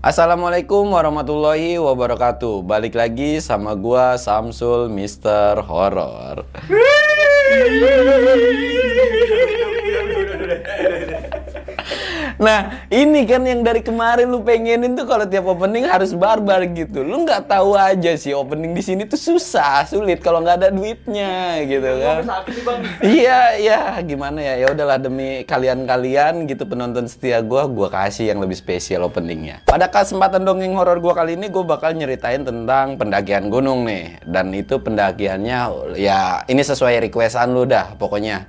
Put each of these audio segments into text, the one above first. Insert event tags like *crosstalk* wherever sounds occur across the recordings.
Assalamualaikum warahmatullahi wabarakatuh. Balik lagi sama gua Samsul Mister Horror. Nah, ini kan yang dari kemarin lu pengenin tuh kalau tiap opening harus barbar gitu. Lu nggak tahu aja sih opening di sini tuh susah, sulit kalau nggak ada duitnya gitu kan. Iya, iya, gimana ya? Ya udahlah demi kalian-kalian gitu penonton setia gua, gua kasih yang lebih spesial openingnya. Pada kesempatan dongeng horor gua kali ini gua bakal nyeritain tentang pendakian gunung nih. Dan itu pendakiannya ya ini sesuai requestan lu dah pokoknya.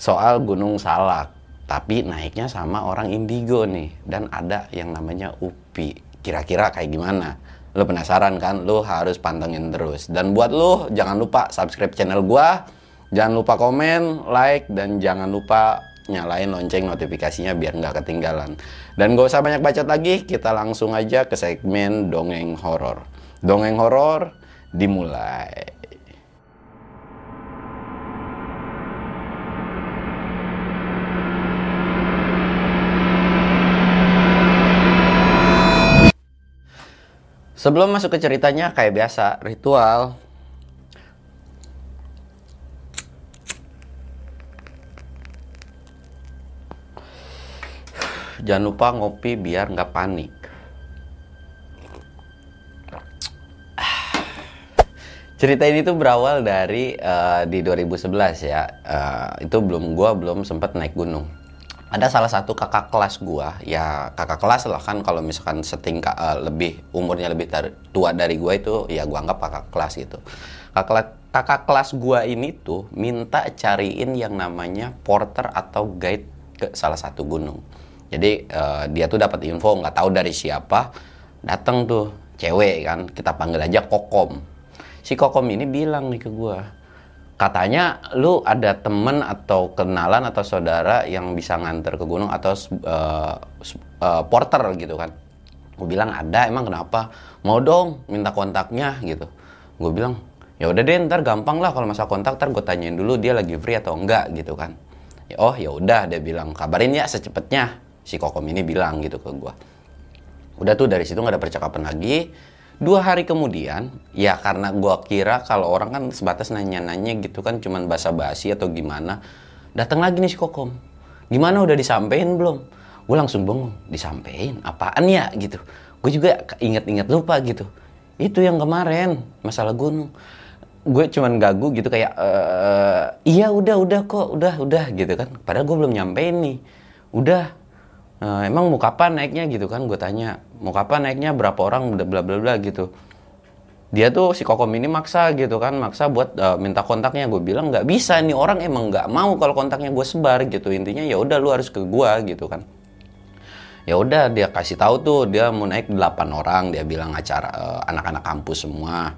Soal Gunung Salak tapi naiknya sama orang indigo nih. Dan ada yang namanya UPI. Kira-kira kayak gimana? Lo penasaran kan? Lo harus pantengin terus. Dan buat lo jangan lupa subscribe channel gua. Jangan lupa komen like dan jangan lupa nyalain lonceng notifikasinya biar nggak ketinggalan. Dan gak usah banyak bacot lagi kita langsung aja ke segmen dongeng horor. Dongeng horor dimulai Sebelum masuk ke ceritanya, kayak biasa, ritual. Jangan lupa ngopi biar nggak panik. Cerita ini tuh berawal dari uh, di 2011 ya. Uh, itu belum gua belum sempat naik gunung ada salah satu kakak kelas gua. Ya kakak kelas lah kan kalau misalkan setingkat uh, lebih umurnya lebih tua dari gua itu ya gua anggap kakak kelas gitu. Kakak kakak kelas gua ini tuh minta cariin yang namanya porter atau guide ke salah satu gunung. Jadi uh, dia tuh dapat info nggak tahu dari siapa datang tuh cewek kan kita panggil aja kokom. Si kokom ini bilang nih ke gua katanya lu ada temen atau kenalan atau saudara yang bisa nganter ke gunung atau uh, uh, porter gitu kan. Gue bilang ada emang kenapa? Mau dong minta kontaknya gitu. Gue bilang ya udah deh ntar gampang lah kalau masa kontak ntar gue tanyain dulu dia lagi free atau enggak gitu kan. Ya, oh ya udah dia bilang kabarin ya secepatnya si kokom ini bilang gitu ke gue udah tuh dari situ nggak ada percakapan lagi Dua hari kemudian, ya karena gua kira kalau orang kan sebatas nanya-nanya gitu kan cuman basa-basi atau gimana. Datang lagi nih si Kokom. Gimana udah disampein belum? Gue langsung bengong, disampein apaan ya gitu. Gue juga inget-inget lupa gitu. Itu yang kemarin masalah gunung. Gue cuman gagu gitu kayak e, iya udah udah kok udah udah gitu kan. Padahal gue belum nyampein nih. Udah Uh, emang mau kapan naiknya gitu kan? Gue tanya mau kapan naiknya? Berapa orang? Bla bla bla gitu. Dia tuh si kokom ini maksa gitu kan maksa buat uh, minta kontaknya. Gue bilang nggak bisa nih orang emang nggak mau kalau kontaknya gue sebar gitu. Intinya ya udah lu harus ke gue gitu kan. Ya udah dia kasih tahu tuh dia mau naik 8 orang. Dia bilang acara uh, anak-anak kampus semua.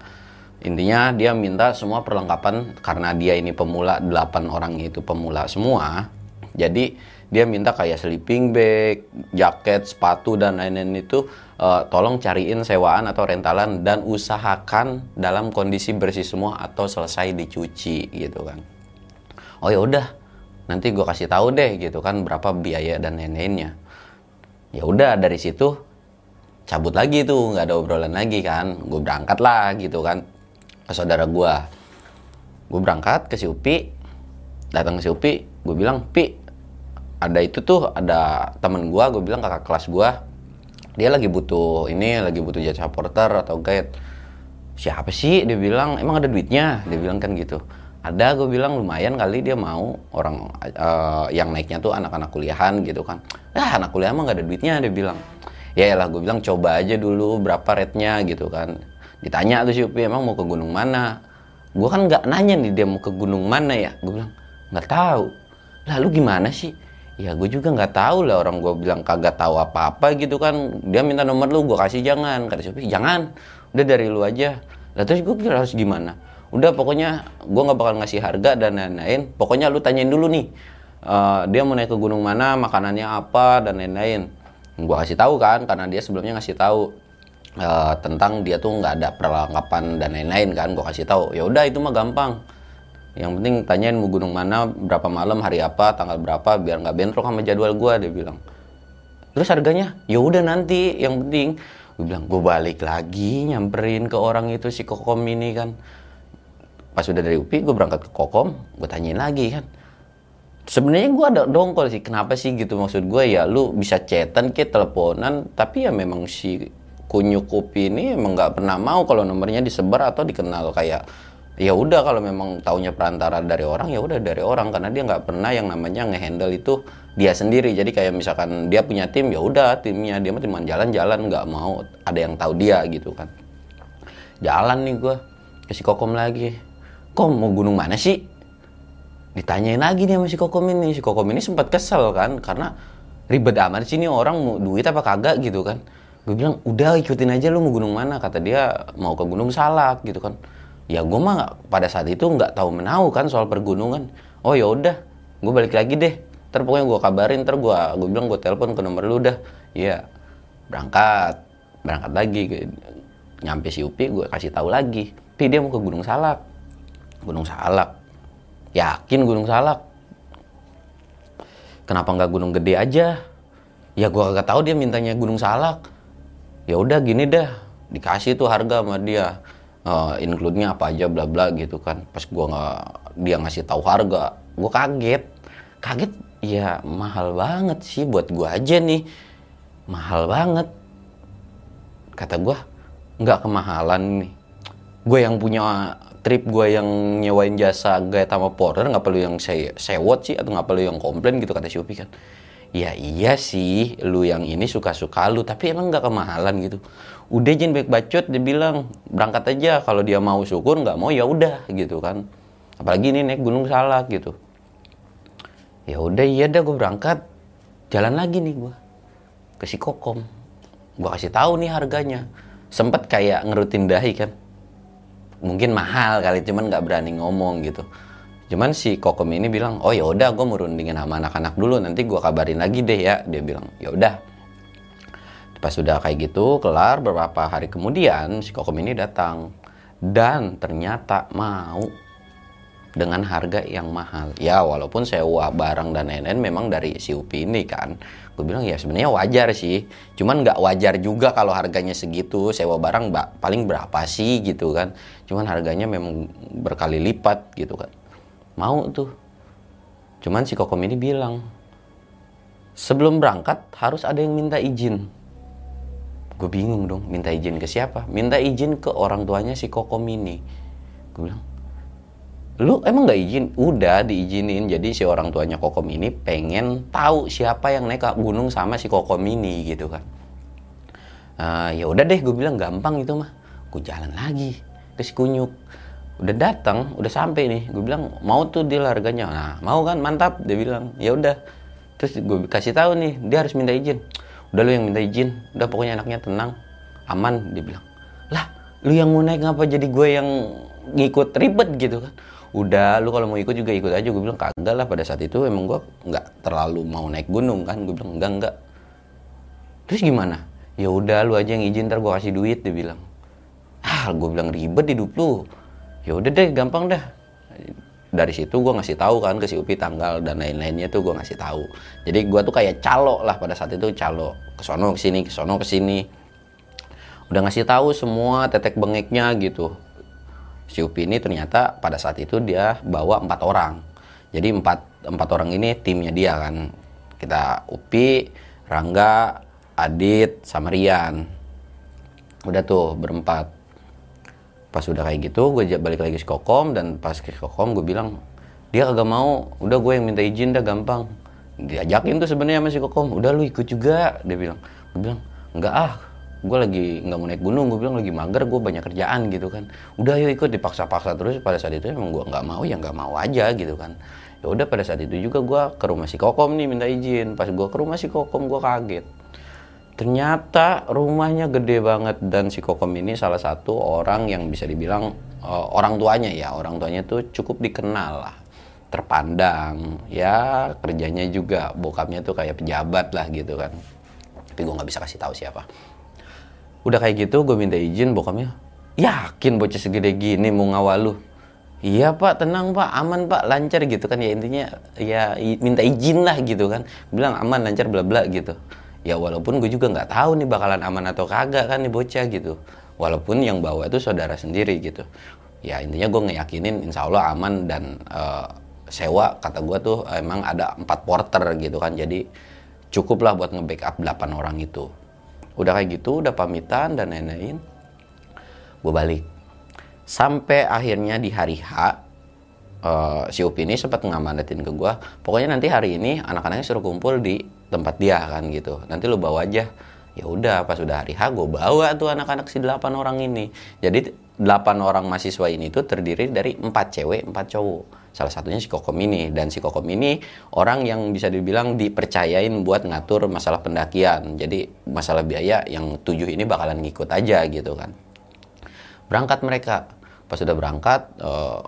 Intinya dia minta semua perlengkapan karena dia ini pemula 8 orang itu pemula semua. Jadi dia minta kayak sleeping bag, jaket, sepatu dan lain-lain itu uh, tolong cariin sewaan atau rentalan dan usahakan dalam kondisi bersih semua atau selesai dicuci gitu kan. Oh ya udah, nanti gue kasih tahu deh gitu kan berapa biaya dan lain-lainnya. Ya udah dari situ cabut lagi tuh nggak ada obrolan lagi kan. Gue berangkat lah gitu kan ke saudara gue. Gue berangkat ke si Upi, datang ke si Upi, gue bilang Pi ada itu tuh ada temen gue gue bilang kakak kelas gue dia lagi butuh ini lagi butuh jasa porter atau guide. Siapa sih? Dia bilang emang ada duitnya? Dia bilang kan gitu. Ada gue bilang lumayan kali dia mau orang uh, yang naiknya tuh anak-anak kuliahan gitu kan. Ah anak kuliah emang gak ada duitnya dia bilang. Ya lah gue bilang coba aja dulu berapa rate-nya gitu kan. Ditanya tuh si Upi emang mau ke gunung mana? Gue kan nggak nanya nih dia mau ke gunung mana ya. Gue bilang nggak tahu. Lalu gimana sih ya gue juga nggak tahu lah orang gue bilang kagak tahu apa-apa gitu kan. Dia minta nomor lu gue kasih jangan. Kata Sofi jangan. Udah dari lu aja. Lah terus gue kira harus gimana? Udah pokoknya gue nggak bakal ngasih harga dan lain-lain. Pokoknya lu tanyain dulu nih uh, dia mau naik ke gunung mana makanannya apa dan lain-lain. Gue kasih tahu kan karena dia sebelumnya ngasih tahu uh, tentang dia tuh nggak ada perlengkapan dan lain-lain kan gue kasih tahu. Ya udah itu mah gampang yang penting tanyain mau gunung mana berapa malam hari apa tanggal berapa biar nggak bentrok sama jadwal gue dia bilang. Terus harganya? Ya udah nanti yang penting. Gue bilang gue balik lagi nyamperin ke orang itu si kokom ini kan. Pas udah dari UPI gue berangkat ke kokom gue tanyain lagi kan. Sebenarnya gue ada dongkol sih kenapa sih gitu maksud gue ya lu bisa chatan ke teleponan tapi ya memang si kunyuk kopi ini emang nggak pernah mau kalau nomornya disebar atau dikenal kayak ya udah kalau memang taunya perantara dari orang ya udah dari orang. Karena dia nggak pernah yang namanya ngehandle itu dia sendiri. Jadi kayak misalkan dia punya tim ya udah timnya. Dia mah cuma jalan-jalan nggak mau ada yang tahu dia gitu kan. Jalan nih gue ke si kokom lagi. Kom mau gunung mana sih? Ditanyain lagi nih sama si Kokom ini. Si Kokom ini sempat kesel kan karena ribet amat sih nih orang mau duit apa kagak gitu kan. Gue bilang udah ikutin aja lu mau gunung mana. Kata dia mau ke gunung salak gitu kan ya gue mah pada saat itu nggak tahu menau kan soal pergunungan oh ya udah gue balik lagi deh ntar pokoknya gue kabarin ntar gue gue bilang gue telepon ke nomor lu dah iya berangkat berangkat lagi nyampe si Upi gue kasih tahu lagi Pi dia mau ke Gunung Salak Gunung Salak Yakin Gunung Salak. Kenapa nggak Gunung Gede aja? Ya gua kagak tahu dia mintanya Gunung Salak. Ya udah gini dah, dikasih tuh harga sama dia. Uh, include-nya apa aja bla bla gitu kan. Pas gua nggak dia ngasih tahu harga, gua kaget. Kaget ya mahal banget sih buat gua aja nih. Mahal banget. Kata gua nggak kemahalan nih. Gue yang punya trip gue yang nyewain jasa gaya sama porter nggak perlu yang saya sewot sih atau nggak perlu yang komplain gitu kata Upi kan ya iya sih lu yang ini suka-suka lu tapi emang nggak kemahalan gitu udah jen baik bacot dia bilang berangkat aja kalau dia mau syukur nggak mau ya udah gitu kan. Apalagi ini naik gunung salak gitu. Ya udah iya dah gue berangkat. Jalan lagi nih gue ke si kokom. Gue kasih tahu nih harganya. Sempet kayak ngerutin dahi kan. Mungkin mahal kali cuman nggak berani ngomong gitu. Cuman si kokom ini bilang oh ya udah gue mau rundingin sama anak-anak dulu nanti gue kabarin lagi deh ya. Dia bilang ya udah pas sudah kayak gitu kelar beberapa hari kemudian si kokom ini datang. Dan ternyata mau dengan harga yang mahal. Ya walaupun sewa barang dan lain-lain memang dari si Upi ini kan. Gue bilang ya sebenarnya wajar sih. Cuman nggak wajar juga kalau harganya segitu. Sewa barang mbak paling berapa sih? Gitu kan. Cuman harganya memang berkali lipat gitu kan. Mau tuh. Cuman si kokom ini bilang sebelum berangkat harus ada yang minta izin gue bingung dong minta izin ke siapa? Minta izin ke orang tuanya si kokom ini gue bilang lu emang nggak izin? Udah diizinin jadi si orang tuanya kokom ini pengen tahu siapa yang naik ke gunung sama si kokom ini gitu kan. Uh, ya udah deh gue bilang gampang itu mah. Gue jalan lagi ke si kunyuk. Udah datang udah sampai nih. Gue bilang mau tuh dia harganya. Nah mau kan mantap dia bilang. Ya udah. Terus gue kasih tahu nih dia harus minta izin udah lu yang minta izin. Udah pokoknya anaknya tenang aman dia bilang lah lu yang mau naik ngapa jadi gue yang ngikut ribet gitu kan? Udah lu kalau mau ikut juga ikut aja. Gue bilang kagak lah pada saat itu emang gue nggak terlalu mau naik gunung kan. Gue bilang enggak enggak. Terus gimana? Ya udah lu aja yang izin ntar gue kasih duit dia bilang. Ah gue bilang ribet hidup lu. Ya udah deh gampang dah dari situ gue ngasih tahu kan ke si Upi tanggal dan lain-lainnya tuh gue ngasih tahu. Jadi gue tuh kayak calo lah pada saat itu calo kesono ke sini kesono ke sini udah ngasih tahu semua tetek bengeknya gitu. Si Upi ini ternyata pada saat itu dia bawa empat orang. Jadi empat empat orang ini timnya dia kan. Kita Upi Rangga Adit sama Rian. Udah tuh berempat pas udah kayak gitu gue balik lagi ke Kokom dan pas ke Kokom gue bilang dia kagak mau udah gue yang minta izin dah gampang. Diajakin tuh sebenarnya masih Kokom udah lu ikut juga dia bilang. Gue bilang enggak ah gue lagi nggak mau naik gunung. Gue bilang lagi mager gue banyak kerjaan gitu kan. Udah yuk ikut dipaksa-paksa terus pada saat itu emang gue nggak mau ya nggak mau aja gitu kan. Ya udah pada saat itu juga gue ke rumah si kokom nih minta izin. Pas gue ke rumah si kokom gue kaget ternyata rumahnya gede banget. Dan si kokom ini salah satu orang yang bisa dibilang uh, orang tuanya ya. Orang tuanya tuh cukup dikenal lah. Terpandang ya kerjanya juga. Bokapnya tuh kayak pejabat lah gitu kan. Tapi gue nggak bisa kasih tahu siapa. Udah kayak gitu gue minta izin bokapnya. Yakin bocah segede gini mau ngawal lu? Iya pak. Tenang pak. Aman pak. Lancar gitu kan. Ya intinya ya minta izin lah gitu kan. Bilang aman lancar bla bla gitu ya walaupun gue juga nggak tahu nih bakalan aman atau kagak kan nih bocah gitu. Walaupun yang bawa itu saudara sendiri gitu. Ya intinya gue ngeyakinin insya Allah aman dan uh, sewa kata gue tuh emang ada empat porter gitu kan. Jadi cukup lah buat nge-backup 8 orang itu. Udah kayak gitu udah pamitan dan lain-lain gue balik. Sampai akhirnya di hari H uh, si Upi ini sempat ngamanatin ke gue pokoknya nanti hari ini anak-anaknya suruh kumpul di tempat dia kan gitu. Nanti lu bawa aja. Ya udah pas udah hari H gue bawa tuh anak-anak si delapan orang ini. Jadi delapan orang mahasiswa ini tuh terdiri dari empat cewek empat cowok. Salah satunya si Kokom ini. Dan si Kokom ini orang yang bisa dibilang dipercayain buat ngatur masalah pendakian. Jadi masalah biaya yang tujuh ini bakalan ngikut aja gitu kan. Berangkat mereka. Pas sudah berangkat uh,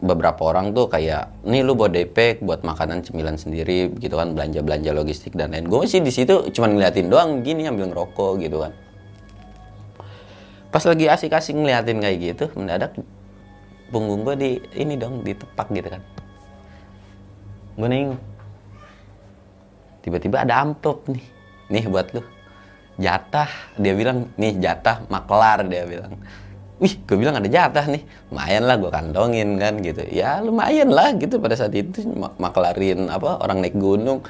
beberapa orang tuh kayak nih lu buat DP buat makanan cemilan sendiri gitu kan belanja belanja logistik dan lain gue sih di situ cuma ngeliatin doang gini ambil ngerokok gitu kan. Pas lagi asik-asik ngeliatin kayak gitu mendadak punggung gue di ini dong ditepak gitu kan. Gue nengok. Tiba-tiba ada amplop nih. Nih buat lu. Jatah dia bilang nih jatah maklar dia bilang wih gue bilang ada jatah nih. Lumayan lah gue kantongin kan gitu. Ya lumayan lah gitu. Pada saat itu maklarin apa orang naik gunung.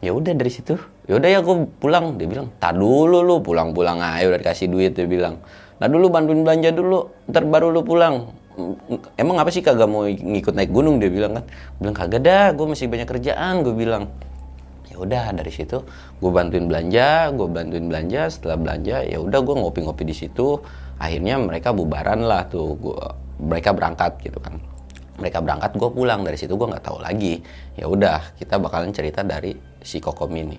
Ya udah dari situ. Ya udah ya gue pulang. Dia bilang tak dulu lu pulang-pulang ayo udah dikasih duit dia bilang. Nah dulu bantuin belanja dulu ntar baru lu pulang. Emang apa sih kagak mau ngikut naik gunung? dia bilang kan. Bilang kagak dah gue masih banyak kerjaan gue bilang. Ya udah dari situ gue bantuin belanja gue bantuin belanja. Setelah belanja ya udah gue ngopi-ngopi di situ akhirnya mereka bubaran lah tuh gua, mereka berangkat gitu kan. Mereka berangkat gue pulang. Dari situ gue nggak tahu lagi. Ya udah kita bakalan cerita dari si kokom ini.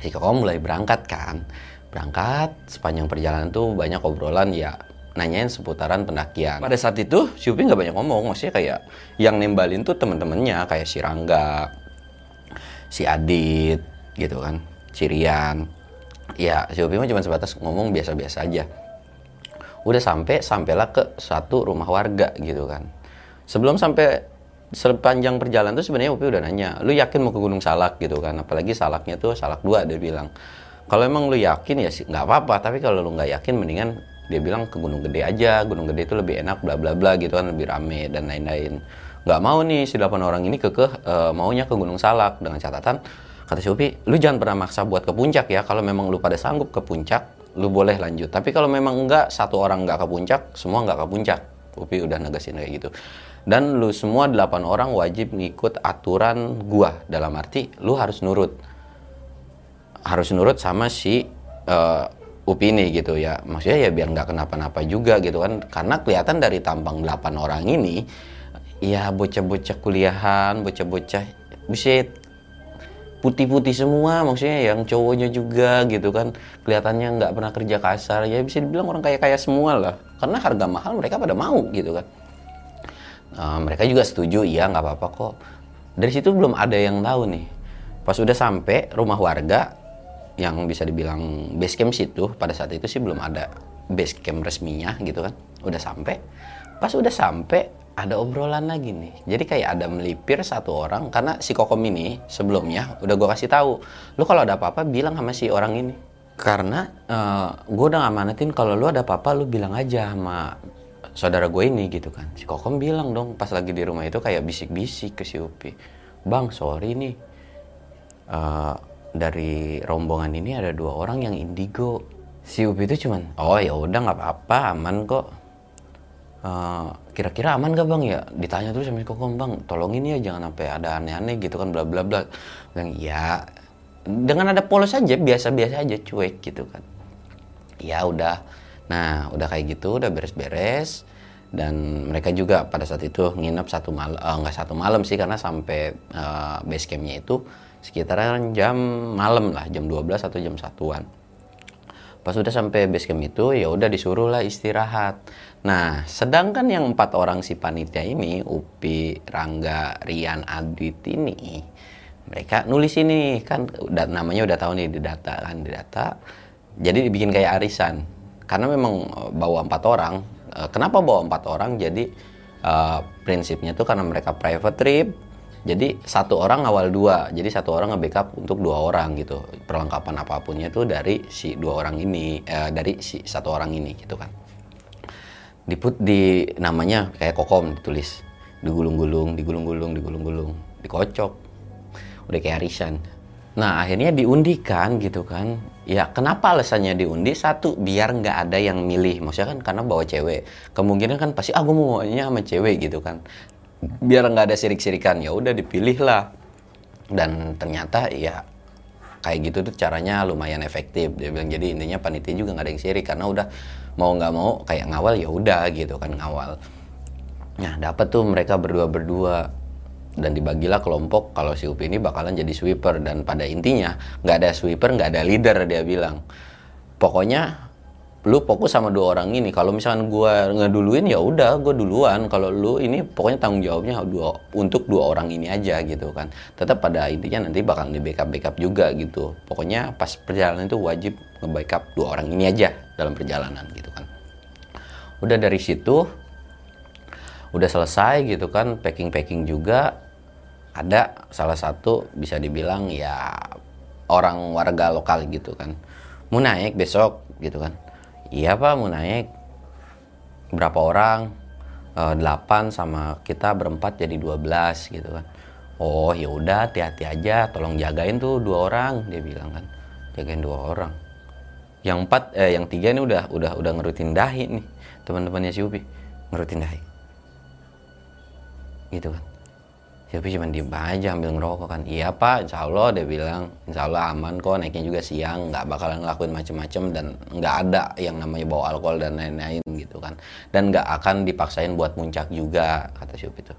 Si kokom mulai berangkat kan. Berangkat sepanjang perjalanan tuh banyak obrolan. Ya nanyain seputaran pendakian. Pada saat itu si Upi nggak banyak ngomong, maksudnya kayak yang nembalin tuh temen-temennya kayak si Rangga, si Adit gitu kan, si Rian. Ya si Upi mah cuma sebatas ngomong biasa-biasa aja udah sampai sampailah ke satu rumah warga gitu kan. Sebelum sampai sepanjang perjalanan tuh sebenarnya Upi udah nanya lu yakin mau ke Gunung Salak? gitu kan. Apalagi salaknya tuh salak dua dia bilang. Kalau emang lu yakin ya nggak apa-apa. Tapi kalau lu nggak yakin mendingan dia bilang ke Gunung Gede aja. Gunung Gede itu lebih enak bla bla bla gitu kan lebih rame dan lain-lain. Nggak mau nih si delapan orang ini kekeh uh, maunya ke Gunung Salak. Dengan catatan kata si Upi lu jangan pernah maksa buat ke puncak ya. Kalau memang lu pada sanggup ke puncak lu boleh lanjut. Tapi kalau memang enggak satu orang enggak ke puncak semua enggak ke puncak. Upi udah negasin kayak gitu. Dan lu semua delapan orang wajib ngikut aturan gua. Dalam arti lu harus nurut. Harus nurut sama si uh, Upi ini gitu ya. Maksudnya ya biar nggak kenapa-napa juga gitu kan. Karena kelihatan dari tampang delapan orang ini ya bocah-bocah kuliahan bocah-bocah buset putih-putih semua maksudnya yang cowoknya juga gitu kan kelihatannya nggak pernah kerja kasar. Ya bisa dibilang orang kaya-kaya semua lah. Karena harga mahal mereka pada mau gitu kan. Uh, mereka juga setuju iya nggak apa-apa kok. Dari situ belum ada yang tahu nih. Pas udah sampai rumah warga yang bisa dibilang base camp situ pada saat itu sih belum ada base camp resminya gitu kan. Udah sampai. Pas udah sampai ada obrolan lagi nih. Jadi kayak ada melipir satu orang karena si Kokom ini sebelumnya udah gue kasih tahu, lu kalau ada apa-apa bilang sama si orang ini. Karena uh, eh, gue udah ngamanatin kalau lu ada apa-apa lu bilang aja sama saudara gue ini gitu kan. Si Kokom bilang dong pas lagi di rumah itu kayak bisik-bisik ke si Upi. Bang sorry nih uh, dari rombongan ini ada dua orang yang indigo. Si Upi itu cuman oh ya udah nggak apa-apa aman kok Eh, kira-kira aman gak bang? Ya ditanya terus sama kokom bang tolongin ya jangan sampai ada aneh-aneh gitu kan bla bla bla. Bilang ya dengan ada polos aja biasa-biasa aja cuek gitu kan. Ya udah. Nah udah kayak gitu udah beres-beres. Dan mereka juga pada saat itu nginep satu malam uh, nggak satu malam sih karena sampai uh, base campnya itu sekitaran jam malam lah jam 12 atau jam satuan. Pas udah sampai base camp itu ya udah disuruh lah istirahat nah sedangkan yang empat orang si panitia ini Upi Rangga Rian Adit ini mereka nulis ini. Kan udah namanya udah tahu nih di data kan di data. Jadi dibikin kayak arisan. Karena memang e, bawa empat orang. E, kenapa bawa empat orang? Jadi uh, prinsipnya tuh karena mereka private trip. Jadi satu orang awal dua. Jadi satu orang nge-backup untuk dua orang gitu. Perlengkapan apapunnya itu dari si dua orang ini eh, dari si satu orang ini gitu kan diput di namanya kayak kokom ditulis. Digulung-gulung digulung-gulung digulung-gulung. Dikocok. Udah kayak arisan. Nah akhirnya diundikan gitu kan. Ya kenapa alasannya diundi? Satu biar nggak ada yang milih. Maksudnya kan karena bawa cewek. Kemungkinan kan pasti ah gue mau maunya sama cewek gitu kan. Biar nggak ada sirik-sirikan ya udah dipilih lah. Dan ternyata ya kayak gitu tuh caranya lumayan efektif. Dia bilang jadi intinya panitia juga nggak ada yang sirik karena udah mau nggak mau kayak ngawal ya udah gitu kan ngawal. Nah dapat tuh mereka berdua berdua dan dibagilah kelompok kalau si Upi ini bakalan jadi sweeper. Dan pada intinya nggak ada sweeper nggak ada leader dia bilang. Pokoknya lu fokus sama dua orang ini. Kalau misalkan gua ngeduluin ya udah gue duluan. Kalau lu ini pokoknya tanggung jawabnya dua untuk dua orang ini aja gitu kan. Tetap pada intinya nanti bakal di backup backup juga gitu. Pokoknya pas perjalanan itu wajib nge-backup dua orang ini aja dalam perjalanan gitu kan. Udah dari situ udah selesai gitu kan packing packing juga. Ada salah satu bisa dibilang ya orang warga lokal gitu kan. Mau naik besok gitu kan iya pak mau naik berapa orang? E, eh, 8 sama kita berempat jadi 12 gitu kan. Oh ya udah hati-hati aja tolong jagain tuh dua orang dia bilang kan. Jagain dua orang. Yang empat eh yang tiga ini udah udah udah ngerutin dahi nih teman-temannya si Upi. Ngerutin dahi. Gitu kan Siapa cuma diem aja ambil ngerokok kan. Iya pak, insya Allah dia bilang, insya Allah aman kok naiknya juga siang, nggak bakalan ngelakuin macem-macem dan nggak ada yang namanya bawa alkohol dan lain-lain gitu kan. Dan nggak akan dipaksain buat muncak juga kata si itu.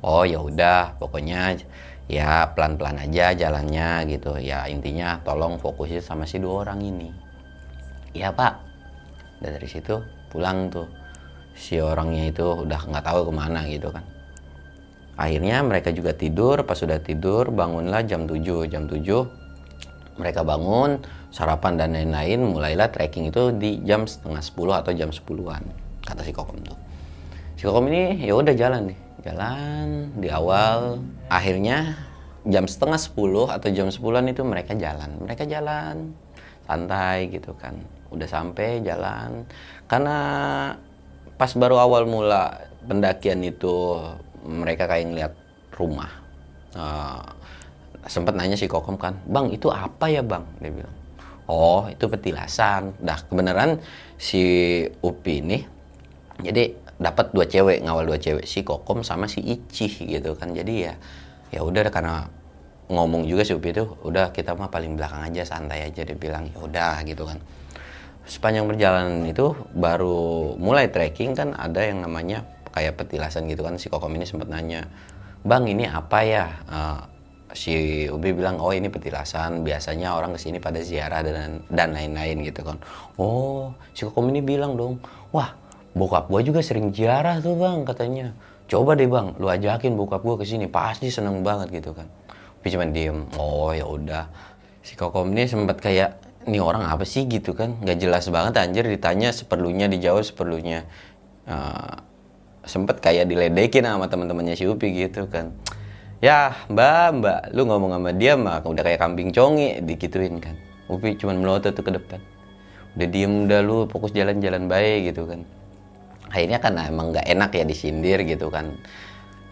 Oh ya udah, pokoknya ya pelan-pelan aja jalannya gitu. Ya intinya tolong fokusin sama si dua orang ini. Iya pak. Dan dari situ pulang tuh si orangnya itu udah nggak tahu ke mana gitu kan akhirnya mereka juga tidur pas sudah tidur bangunlah jam 7 jam 7 mereka bangun sarapan dan lain-lain mulailah trekking itu di jam setengah 10 atau jam 10-an kata si Kokom tuh. Si Kokom ini ya udah jalan nih jalan di awal akhirnya jam setengah 10 atau jam 10-an itu mereka jalan. Mereka jalan santai gitu kan. Udah sampai jalan karena pas baru awal mula pendakian itu mereka kayak ngeliat rumah. Uh, sempat nanya si kokom kan bang itu apa ya bang? Dia bilang oh itu petilasan. Dah kebenaran si upi ini jadi dapat dua cewek ngawal dua cewek si kokom sama si icih gitu kan. Jadi ya ya udah karena ngomong juga si upi itu udah kita mah paling belakang aja santai aja dia bilang ya udah gitu kan. Sepanjang perjalanan itu baru mulai trekking kan ada yang namanya kayak petilasan gitu kan si kokom ini sempat nanya bang ini apa ya? Uh, si Ubi bilang oh ini petilasan biasanya orang ke sini pada ziarah dan dan lain-lain gitu kan. Oh si kokom ini bilang dong wah bokap gua juga sering ziarah tuh bang katanya. Coba deh bang lu ajakin bokap gua ke sini pasti seneng banget gitu kan. Ubi cuma diem oh ya udah. Si kokom ini sempat kayak ini orang apa sih? gitu kan. Nggak jelas banget anjir ditanya seperlunya dijawab seperlunya. Uh, sempet kayak diledekin sama teman-temannya si Upi gitu kan. Ya mbak mbak lu ngomong sama dia mah udah kayak kambing congi dikituin kan. Upi cuma melotot tuh ke depan. Udah diem udah lu fokus jalan-jalan baik gitu kan. Akhirnya kan emang nggak enak ya disindir gitu kan.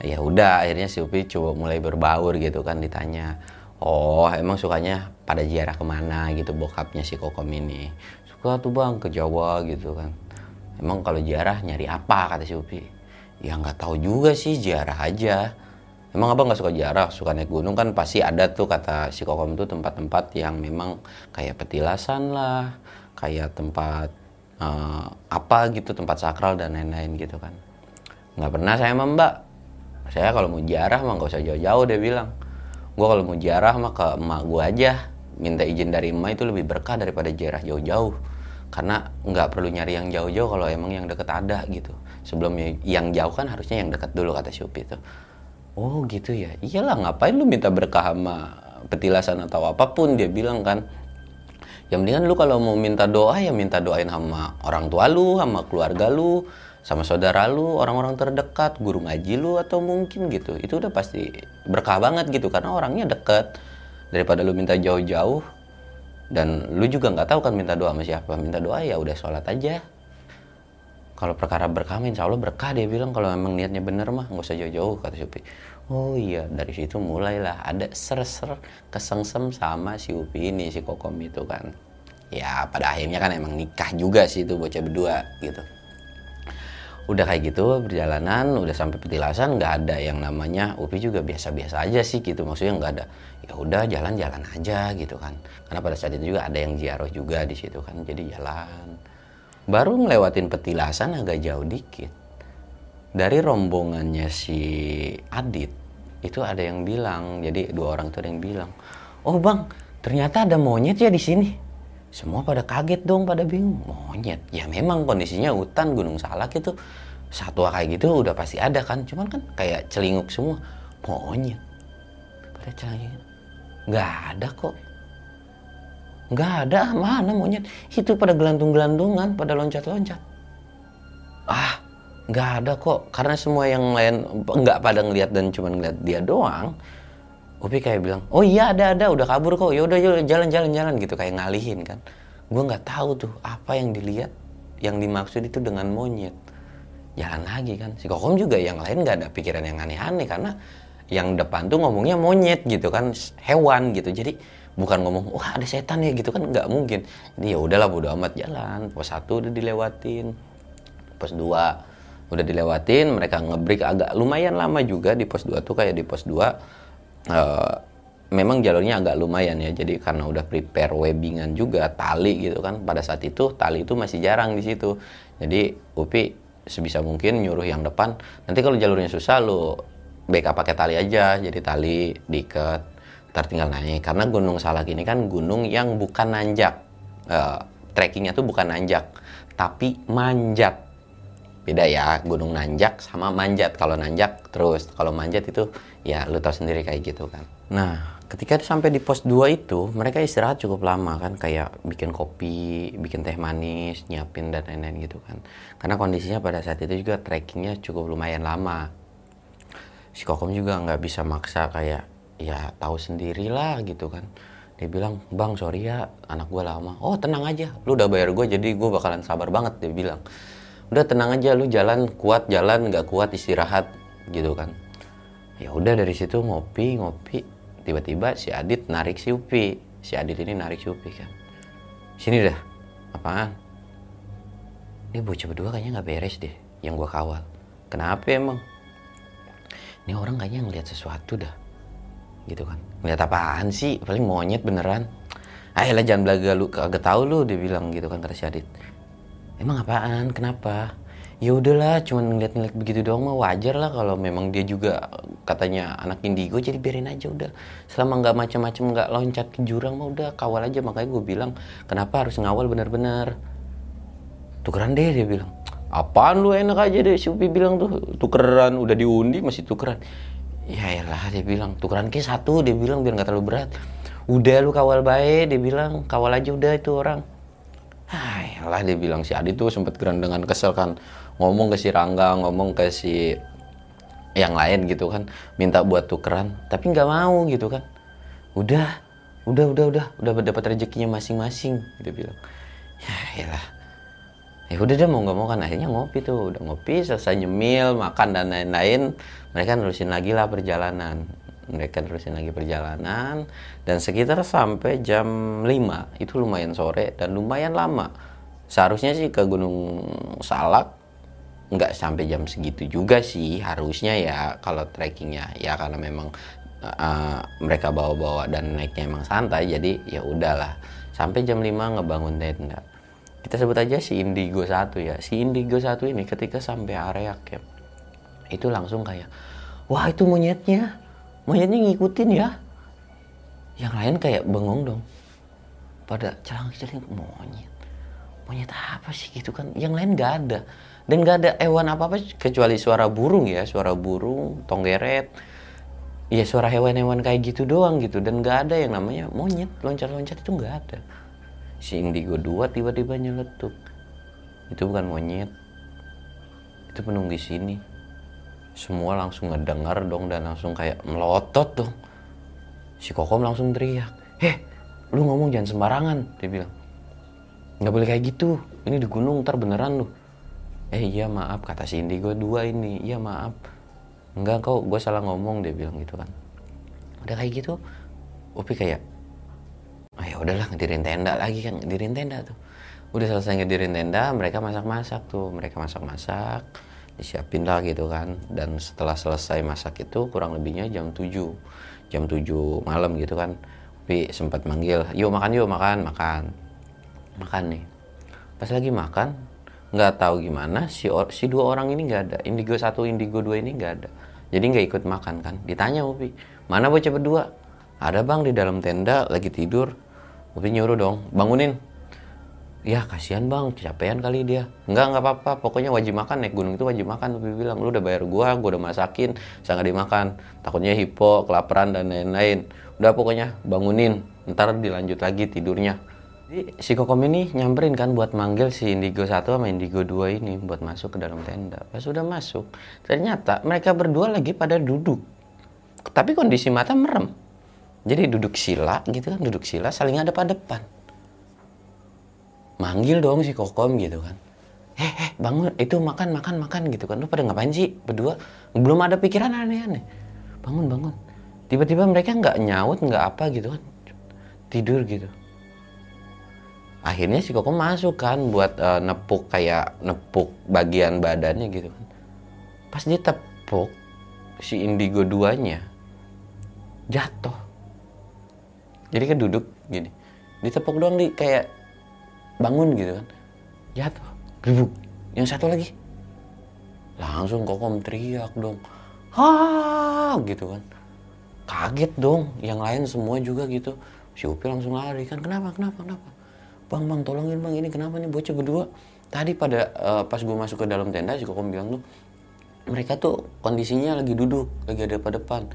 Ya udah akhirnya si Upi coba mulai berbaur gitu kan ditanya oh emang sukanya pada ziarah ke mana? Gitu bokapnya si kokom ini. Suka tuh bang ke Jawa gitu kan. Emang kalau ziarah nyari apa? kata si Upi ya nggak tahu juga sih ziarah aja. Emang abang nggak suka ziarah? Suka naik gunung kan pasti ada tuh kata si kokom tuh tempat-tempat yang memang kayak petilasan lah kayak tempat uh, apa gitu tempat sakral dan lain-lain gitu kan. Nggak pernah saya sama mbak. Saya kalau mau ziarah mah nggak usah jauh-jauh dia bilang. Gue kalau mau ziarah mah ke emak gue aja. Minta izin dari emak itu lebih berkah daripada ziarah jauh-jauh. Karena nggak perlu nyari yang jauh-jauh kalau emang yang deket ada gitu sebelum yang jauh kan harusnya yang dekat dulu kata Syupi itu oh gitu ya iyalah ngapain lu minta berkah sama petilasan atau apa pun dia bilang kan yang mendingan lu kalau mau minta doa ya minta doain sama orang tua lu sama keluarga lu sama saudara lu, orang-orang terdekat, guru ngaji lu atau mungkin gitu. Itu udah pasti berkah banget gitu karena orangnya deket. Daripada lu minta jauh-jauh dan lu juga nggak tahu kan minta doa sama siapa. Minta doa ya udah sholat aja. Kalau perkara berkah, insya Allah berkah dia bilang. Kalau memang niatnya bener mah nggak usah jauh-jauh kata Upi. Oh iya dari situ mulailah. Ada ser-ser kesengsem sama si Upi ini si Kokom itu kan. Ya pada akhirnya kan emang nikah juga sih itu bocah berdua gitu. Udah kayak gitu perjalanan udah sampai petilasan nggak ada yang namanya Upi juga biasa-biasa aja sih gitu. Maksudnya nggak ada. Ya udah jalan-jalan aja gitu kan. Karena pada saat itu juga ada yang ziarah juga di situ kan. Jadi jalan baru ngelewatin petilasan agak jauh dikit. Dari rombongannya si Adit itu ada yang bilang jadi dua orang itu ada yang bilang oh bang ternyata ada monyet ya di sini. Semua pada kaget dong pada bingung. Monyet? Ya memang kondisinya hutan gunung salak itu. Satwa kayak gitu udah pasti ada kan. Cuman kan kayak celinguk semua. Monyet? Pada celinguk? Nggak ada kok nggak ada mana monyet itu pada gelantung-gelantungan pada loncat-loncat ah nggak ada kok karena semua yang lain nggak pada ngeliat dan cuma ngeliat dia doang Upi kayak bilang, oh iya ada ada, udah kabur kok, ya udah jalan jalan jalan gitu kayak ngalihin kan. Gue nggak tahu tuh apa yang dilihat, yang dimaksud itu dengan monyet. Jalan lagi kan. Si Kokom juga yang lain nggak ada pikiran yang aneh-aneh karena yang depan tuh ngomongnya monyet gitu kan, hewan gitu. Jadi bukan ngomong wah ada setan ya gitu kan nggak mungkin. Jadi ya udahlah bodo amat jalan. Pos satu udah dilewatin, pos dua udah dilewatin, mereka ngebreak agak lumayan lama juga di pos 2 tuh kayak di pos 2 uh, memang jalurnya agak lumayan ya. Jadi karena udah prepare webbingan juga tali gitu kan pada saat itu tali itu masih jarang di situ. Jadi Upi sebisa mungkin nyuruh yang depan nanti kalau jalurnya susah lo backup pakai tali aja. Jadi tali diikat ntar tinggal naik karena Gunung Salak ini kan gunung yang bukan nanjak. Uh, trekkingnya tuh bukan nanjak tapi manjat. Beda ya gunung nanjak sama manjat. Kalau nanjak terus kalau manjat itu ya lu tau sendiri kayak gitu kan. Nah ketika sampai di pos 2 itu mereka istirahat cukup lama kan kayak bikin kopi bikin teh manis nyiapin dan lain-lain gitu kan. Karena kondisinya pada saat itu juga trekkingnya cukup lumayan lama. Si kokom juga nggak bisa maksa kayak ya tahu sendirilah gitu kan. Dia bilang bang sorry ya anak gue lama. Oh tenang aja lu udah bayar gue jadi gue bakalan sabar banget dia bilang. Udah tenang aja lu jalan kuat jalan nggak kuat istirahat gitu kan. Ya udah dari situ ngopi ngopi. Tiba-tiba si Adit narik si Upi. Si Adit ini narik si Upi kan. Sini dah apaan? Ini bocah berdua kayaknya nggak beres deh yang gua kawal. Kenapa emang? Ini orang kayaknya ngeliat sesuatu dah gitu kan. Ngeliat apaan sih? Paling monyet beneran. Ayolah jangan belaga lu kagak tahu lu dia bilang gitu kan kata si Adit emang apaan? Kenapa? Ya udahlah cuman ngeliat-ngeliat begitu doang mah wajar lah kalau memang dia juga katanya anak indigo jadi biarin aja udah. Selama nggak macam-macam nggak loncat ke jurang mah udah kawal aja. Makanya gue bilang kenapa harus ngawal benar-benar tukeran deh dia bilang. Apaan lu? Enak aja deh si Upi bilang tuh. Tukeran udah diundi masih tukeran ya lah dia bilang tukeran ke satu dia bilang biar nggak terlalu berat udah lu kawal baik dia bilang kawal aja udah itu orang Hai, lah dia bilang si Adi tuh sempat geran dengan kesel kan ngomong ke si Rangga, ngomong ke si yang lain gitu kan, minta buat tukeran, tapi nggak mau gitu kan. Udah, udah, udah, udah, udah dapat rezekinya masing-masing, gitu bilang. Ya, lah. Ya udah deh mau nggak mau kan akhirnya ngopi tuh, udah ngopi selesai nyemil, makan dan lain-lain, mereka nerusin lagi lah perjalanan. Mereka terusin lagi perjalanan. Dan sekitar sampai jam 5 itu lumayan sore dan lumayan lama. Seharusnya sih ke Gunung Salak nggak sampai jam segitu juga sih. Harusnya ya kalau trekkingnya ya karena memang uh, mereka bawa-bawa dan naiknya emang santai jadi ya udahlah. Sampai jam 5 ngebangun tenda kita sebut aja si Indigo satu ya. Si Indigo satu ini ketika sampai area camp itu langsung kayak wah itu monyetnya. Monyetnya ngikutin ya. Yang lain kayak bengong dong. Pada celang celing monyet. Monyet apa sih? Gitu kan. Yang lain nggak ada. Dan nggak ada hewan apa apa kecuali suara burung ya. Suara burung tonggeret. Ya suara hewan-hewan kayak gitu doang gitu. Dan nggak ada yang namanya monyet. Loncat-loncat itu nggak ada si indigo dua tiba-tiba nyeletuk. Itu bukan monyet. Itu penunggu sini. Semua langsung ngedengar dong dan langsung kayak melotot dong. Si kokom langsung teriak. Heh lu ngomong jangan sembarangan dia bilang. Nggak boleh kayak gitu. Ini di gunung ntar beneran lu. Eh iya maaf kata si Indigo dua ini. Iya maaf. Enggak kau gue salah ngomong dia bilang gitu kan. Udah kayak gitu? Upi kayak ya udahlah ngedirin tenda lagi kan ngedirin tenda tuh. Udah selesai ngedirin tenda mereka masak-masak tuh. Mereka masak-masak disiapin lah gitu kan. Dan setelah selesai masak itu kurang lebihnya jam 7 jam 7 malam gitu kan. Upi sempat manggil yuk makan yuk makan makan. Makan nih. Pas lagi makan nggak tahu gimana si or, si dua orang ini nggak ada. Indigo satu indigo dua ini nggak ada. Jadi nggak ikut makan kan. Ditanya Upi mana bocah berdua? Ada bang di dalam tenda lagi tidur Upi nyuruh dong bangunin ya kasihan bang kecapean kali dia nggak nggak apa-apa pokoknya wajib makan naik gunung itu wajib makan Upi bilang lu udah bayar gua gua udah masakin sangat dimakan takutnya hipo kelaparan dan lain-lain udah pokoknya bangunin ntar dilanjut lagi tidurnya jadi si Kokom ini nyamperin kan buat manggil si Indigo 1 sama Indigo 2 ini buat masuk ke dalam tenda. Pas sudah masuk, ternyata mereka berdua lagi pada duduk. Tapi kondisi mata merem. Jadi duduk sila gitu kan, duduk sila saling ada pada depan. Manggil dong si Kokom gitu kan. Eh, eh, bangun, itu makan, makan, makan gitu kan. Lu pada ngapain sih berdua? Belum ada pikiran aneh-aneh. Bangun, bangun. Tiba-tiba mereka nggak nyaut, nggak apa gitu kan. Tidur gitu akhirnya si Koko masuk kan buat uh, nepuk kayak nepuk bagian badannya gitu kan pas dia tepuk si indigo duanya jatuh jadi kan duduk gini ditepuk doang di kayak bangun gitu kan. Jatuh gerubuk yang satu lagi. Langsung kokom teriak dong. Ha gitu kan. Kaget dong yang lain semua juga gitu. Si Upi langsung lari kan kenapa kenapa kenapa? Bang bang tolongin bang ini kenapa nih bocah berdua? Tadi pada uh, pas gue masuk ke dalam tenda si kokom bilang tuh mereka tuh kondisinya lagi duduk lagi ada pada depan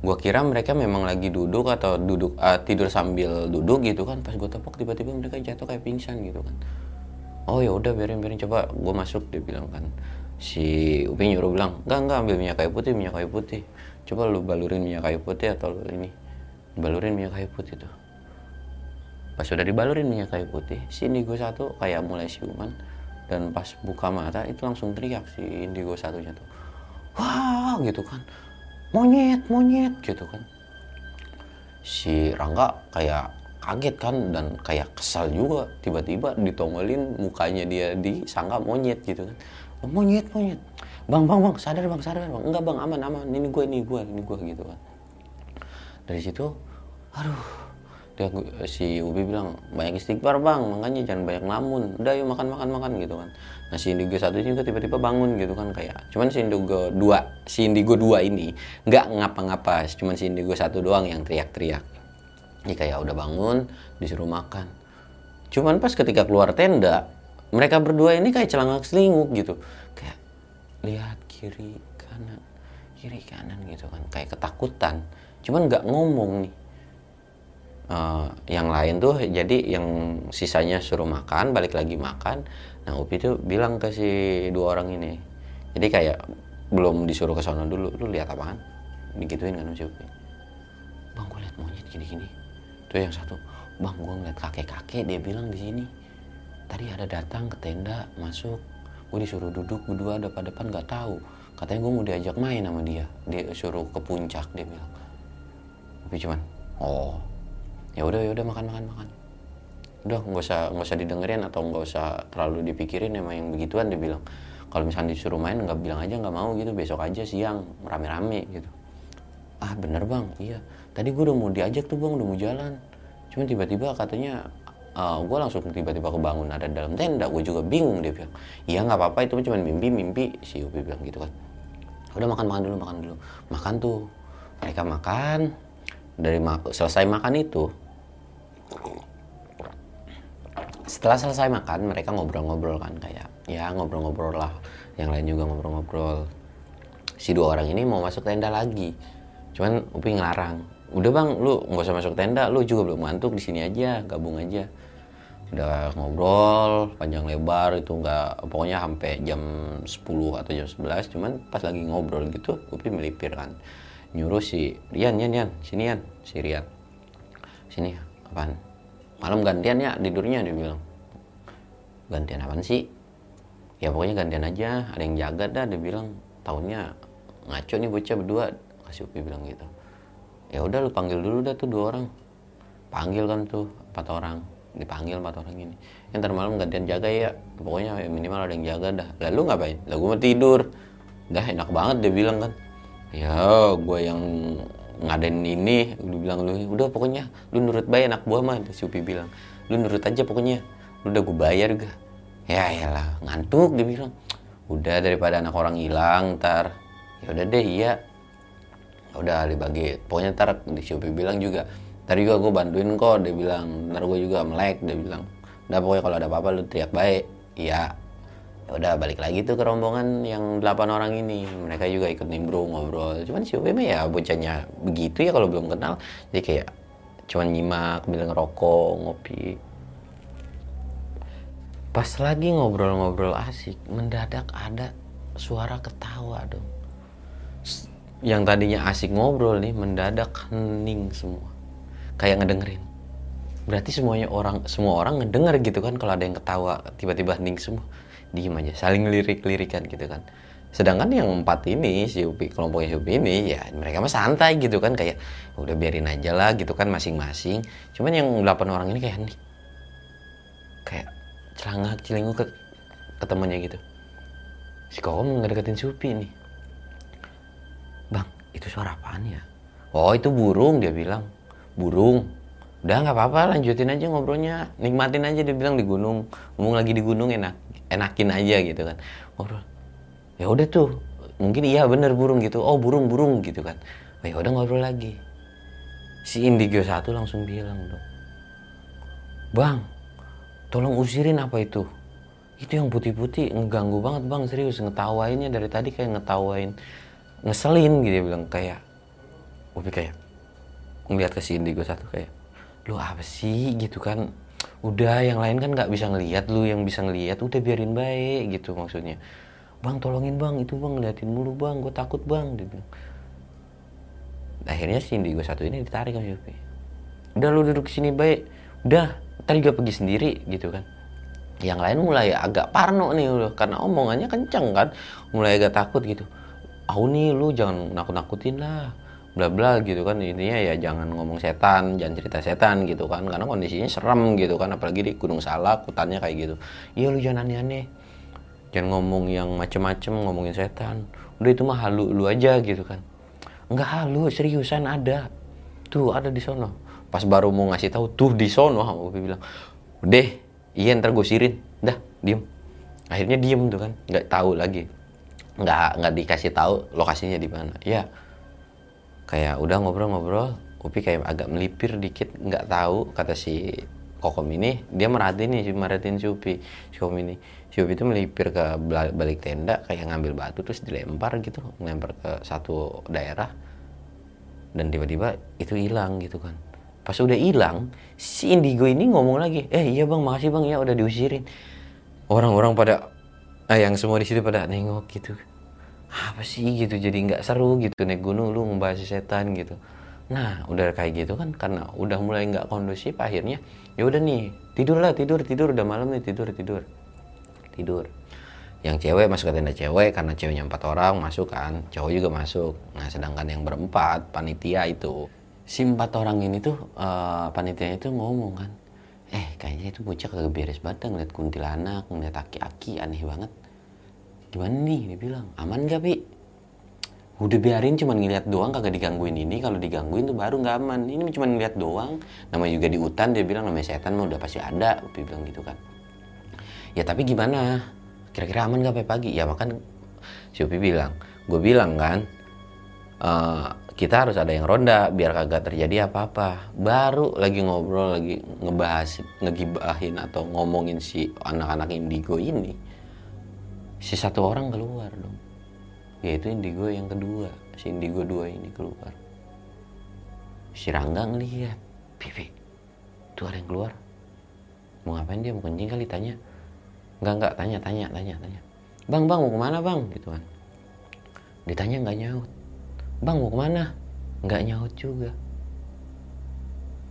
gue kira mereka memang lagi duduk atau duduk uh, tidur sambil duduk gitu kan. Pas gue tepok tiba-tiba mereka jatuh kayak pingsan gitu kan. Oh ya udah biarin biarin. Coba gue masuk dia bilang kan. Si Upi nyuruh bilang enggak enggak ambil minyak kayu putih minyak kayu putih. Coba lu balurin minyak kayu putih atau ini balurin minyak kayu putih tuh. Pas sudah dibalurin minyak kayu putih si indigo satu kayak mulai siuman. Dan pas buka mata itu langsung teriak si indigo satunya tuh. Wah gitu kan monyet monyet. Gitu kan. Si Rangga kayak kaget kan dan kayak kesal juga. Tiba-tiba ditongolin mukanya dia disangka monyet gitu kan. Oh, monyet monyet. Bang bang bang sadar bang sadar bang. Enggak bang aman aman. Ini gue ini gue ini gue gitu kan. Dari situ aduh si Ubi bilang banyak istighfar bang. Makanya jangan banyak lamun. Udah yuk makan makan makan gitu kan. Nah si Indigo satu ini juga tiba-tiba bangun gitu kan kayak cuman si Indigo dua si Indigo dua ini nggak ngapa-ngapa cuman si Indigo satu doang yang teriak-teriak. Ini kayak udah bangun disuruh makan. Cuman pas ketika keluar tenda mereka berdua ini kayak celangak selinguk gitu. Kayak lihat kiri kanan kiri kanan gitu kan. Kayak ketakutan. Cuman nggak ngomong nih uh, yang lain tuh jadi yang sisanya suruh makan balik lagi makan. Nah Upi tuh bilang ke si dua orang ini. Jadi kayak belum disuruh ke sana dulu. Lu lihat apaan? Digituin kan si Upi. Bang gue lihat monyet gini-gini. Tuh yang satu bang gue ngeliat kakek-kakek dia bilang di sini. Tadi ada datang ke tenda masuk. Gue disuruh duduk berdua depan depan nggak tahu. Katanya gue mau diajak main sama dia. Dia suruh ke puncak dia bilang. Tapi cuman oh ya udah ya udah makan makan makan. Udah nggak usah nggak usah didengerin atau nggak usah terlalu dipikirin emang yang begituan dia bilang. Kalau misalnya disuruh main nggak bilang aja nggak mau gitu besok aja siang rame-rame gitu. Ah bener bang. Iya. Tadi gue udah mau diajak tuh bang udah mau jalan. Cuma tiba-tiba katanya uh, gue langsung tiba-tiba kebangun ada dalam tenda. Gue juga bingung dia bilang. Iya nggak apa-apa itu cuma mimpi mimpi. Si Upi bilang gitu kan. Udah makan makan dulu makan dulu. Makan tuh. Mereka makan. Dari ma selesai makan itu setelah selesai makan mereka ngobrol-ngobrol kan kayak ya ngobrol-ngobrol lah. Yang lain juga ngobrol-ngobrol. Si dua orang ini mau masuk tenda lagi. Cuman Upi ngelarang. Udah bang lu nggak usah masuk tenda lu juga belum ngantuk di sini aja gabung aja. Udah ngobrol panjang lebar itu nggak pokoknya sampai jam 10 atau jam 11 cuman pas lagi ngobrol gitu Upi melipir kan. Nyuruh si Rian Rian Rian sini Rian si Rian. Sini apaan? Malam gantian ya tidurnya dia bilang. Gantian apaan sih? Ya pokoknya gantian aja ada yang jaga dah dia bilang. Tahunnya ngaco nih bocah berdua kasih Upi bilang gitu. Ya udah lu panggil dulu dah tuh dua orang. Panggil kan tuh empat orang. Dipanggil empat orang ini. Yang malam gantian jaga ya. Pokoknya minimal ada yang jaga dah. Lalu ngapain? Lalu mau tidur. Dah enak banget dia bilang kan. Ya gue yang ngadain ini lu bilang lu udah pokoknya lu nurut baik anak buah mah si Upi bilang. Lu nurut aja pokoknya lu udah gue bayar juga ya lah ngantuk dia bilang. Udah daripada anak orang hilang ntar. Ya udah deh iya. Udah dibagi pokoknya ntar di si Upi bilang juga tadi juga gue bantuin kok dia bilang. Ntar gue juga melek dia bilang. Udah pokoknya kalau ada apa-apa lu teriak baik. Iya ya udah balik lagi tuh ke rombongan yang delapan orang ini. Mereka juga ikut nimbrung ngobrol. Cuman si Upi ya bocahnya begitu ya kalau belum kenal. Jadi kayak cuman nyimak bilang ngerokok ngopi. Pas lagi ngobrol-ngobrol asik. Mendadak ada suara ketawa dong. Yang tadinya asik ngobrol nih mendadak hening semua. Kayak ngedengerin. Berarti semuanya orang semua orang ngedenger gitu kan kalau ada yang ketawa tiba-tiba hening semua diem aja saling lirik-lirikan gitu kan. Sedangkan yang empat ini si Upi kelompoknya si Upi ini ya mereka mah santai gitu kan kayak udah biarin aja lah gitu kan masing-masing. Cuman yang delapan orang ini kayak hening kayak celangak celinguk ke, ke temannya gitu. Si Kokom ngedeketin si Upi nih. Bang itu suara apaan ya? Oh itu burung dia bilang. Burung udah nggak apa-apa lanjutin aja ngobrolnya. Nikmatin aja dia bilang di gunung. Ngomong lagi di gunung enak enakin aja gitu kan. Ngobrol. Ya udah tuh mungkin iya bener burung gitu. Oh burung burung gitu kan. Oh, ya udah ngobrol lagi. Si indigo satu langsung bilang dong bang tolong usirin apa itu? Itu yang putih-putih ngeganggu banget bang serius. Ngetawainnya dari tadi kayak ngetawain ngeselin gitu dia bilang kayak Upi kayak ngeliat ke si Indigo satu kayak lu apa sih? Gitu kan. Udah yang lain kan nggak bisa ngelihat lu. Yang bisa ngelihat udah biarin baik gitu maksudnya. Bang tolongin bang itu bang ngeliatin mulu bang gue takut bang dia bilang. Akhirnya si Indigo satu ini ditarik sama Yupi. Udah lu duduk sini baik. Udah tadi juga pergi sendiri gitu kan. Yang lain mulai agak parno nih udah. Karena omongannya kenceng kan. Mulai agak takut gitu. Aku nih lu jangan nakut-nakutin lah bla bla gitu kan. Intinya ya jangan ngomong setan jangan cerita setan gitu kan. Karena kondisinya serem gitu kan apalagi di Gunung Salak hutannya kayak gitu. Iya lu jangan aneh-aneh. Jangan ngomong yang macem-macem ngomongin setan. Udah itu mah halu lu aja gitu kan. Nggak halu seriusan ada. Tuh ada di sono. Pas baru mau ngasih tahu tuh di sono aku bilang deh iya ntar gue sirin. Dah diem. Akhirnya diem tuh kan nggak tahu lagi. Nggak nggak dikasih tahu lokasinya di mana. Ya kayak udah ngobrol-ngobrol. Upi kayak agak melipir dikit nggak tahu kata si Kokom ini dia merhatiin nih merhatiin si Upi. Si Kokom ini si Upi itu melipir ke balik tenda kayak ngambil batu terus dilempar gitu ngelempar ke satu daerah. Dan tiba-tiba itu hilang gitu kan. Pas udah hilang si Indigo ini ngomong lagi eh iya bang makasih bang ya udah diusirin. Orang-orang pada ah, yang semua di situ pada nengok gitu apa sih gitu jadi nggak seru gitu naik gunung lu ngebahas setan gitu. Nah udah kayak gitu kan karena udah mulai nggak kondusif akhirnya ya udah nih tidur lah tidur tidur udah malam nih tidur tidur. Tidur. Yang cewek masuk ke tenda cewek karena ceweknya empat orang masuk kan. Cowok juga masuk. Nah sedangkan yang berempat panitia itu. Si empat orang ini tuh uh, panitia itu ngomong kan eh kayaknya itu bocah kagak beres banget ngeliat kuntilanak ngeliat aki-aki aneh banget gimana nih dia bilang aman gak pi udah biarin cuma ngeliat doang kagak digangguin ini. Kalau digangguin tuh baru nggak aman. Ini cuma ngeliat doang. Namanya juga di hutan dia bilang namanya setan mah udah pasti ada Upi bilang gitu kan. Ya tapi gimana? Kira-kira aman gak pagi? Ya makan. Si Upi bilang gue bilang kan uh, kita harus ada yang ronda biar kagak terjadi apa-apa. Baru lagi ngobrol lagi ngebahas ngegibahin atau ngomongin si anak-anak indigo ini si satu orang keluar dong yaitu indigo yang kedua si indigo dua ini keluar si Rangga ngeliat pipi tuh ada yang keluar mau ngapain dia mau kencing kali tanya Enggak enggak tanya tanya tanya tanya. Bang bang mau ke mana bang gitu kan. Ditanya nggak nyaut. Bang mau ke mana? Nggak nyaut juga.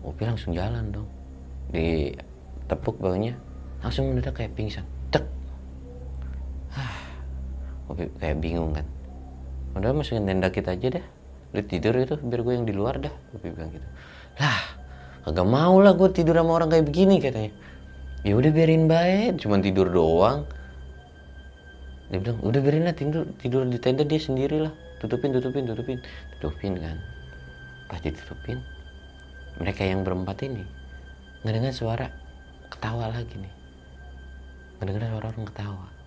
Upi langsung jalan dong. Di tepuk bawahnya langsung mendadak kayak pingsan. Upi kayak bingung kan. Udah masukin tenda kita aja deh. Lu tidur itu biar gue yang di luar dah. Upi bilang gitu. Lah, kagak mau lah gue tidur sama orang kayak begini katanya. Ya udah biarin baik, cuma tidur doang. Dia bilang, udah biarin lah tidur, tidur di tenda dia sendiri lah. Tutupin, tutupin, tutupin. Tutupin kan. Pas ditutupin, mereka yang berempat ini ngedengar suara ketawa lagi nih. Ngedengar suara orang ketawa.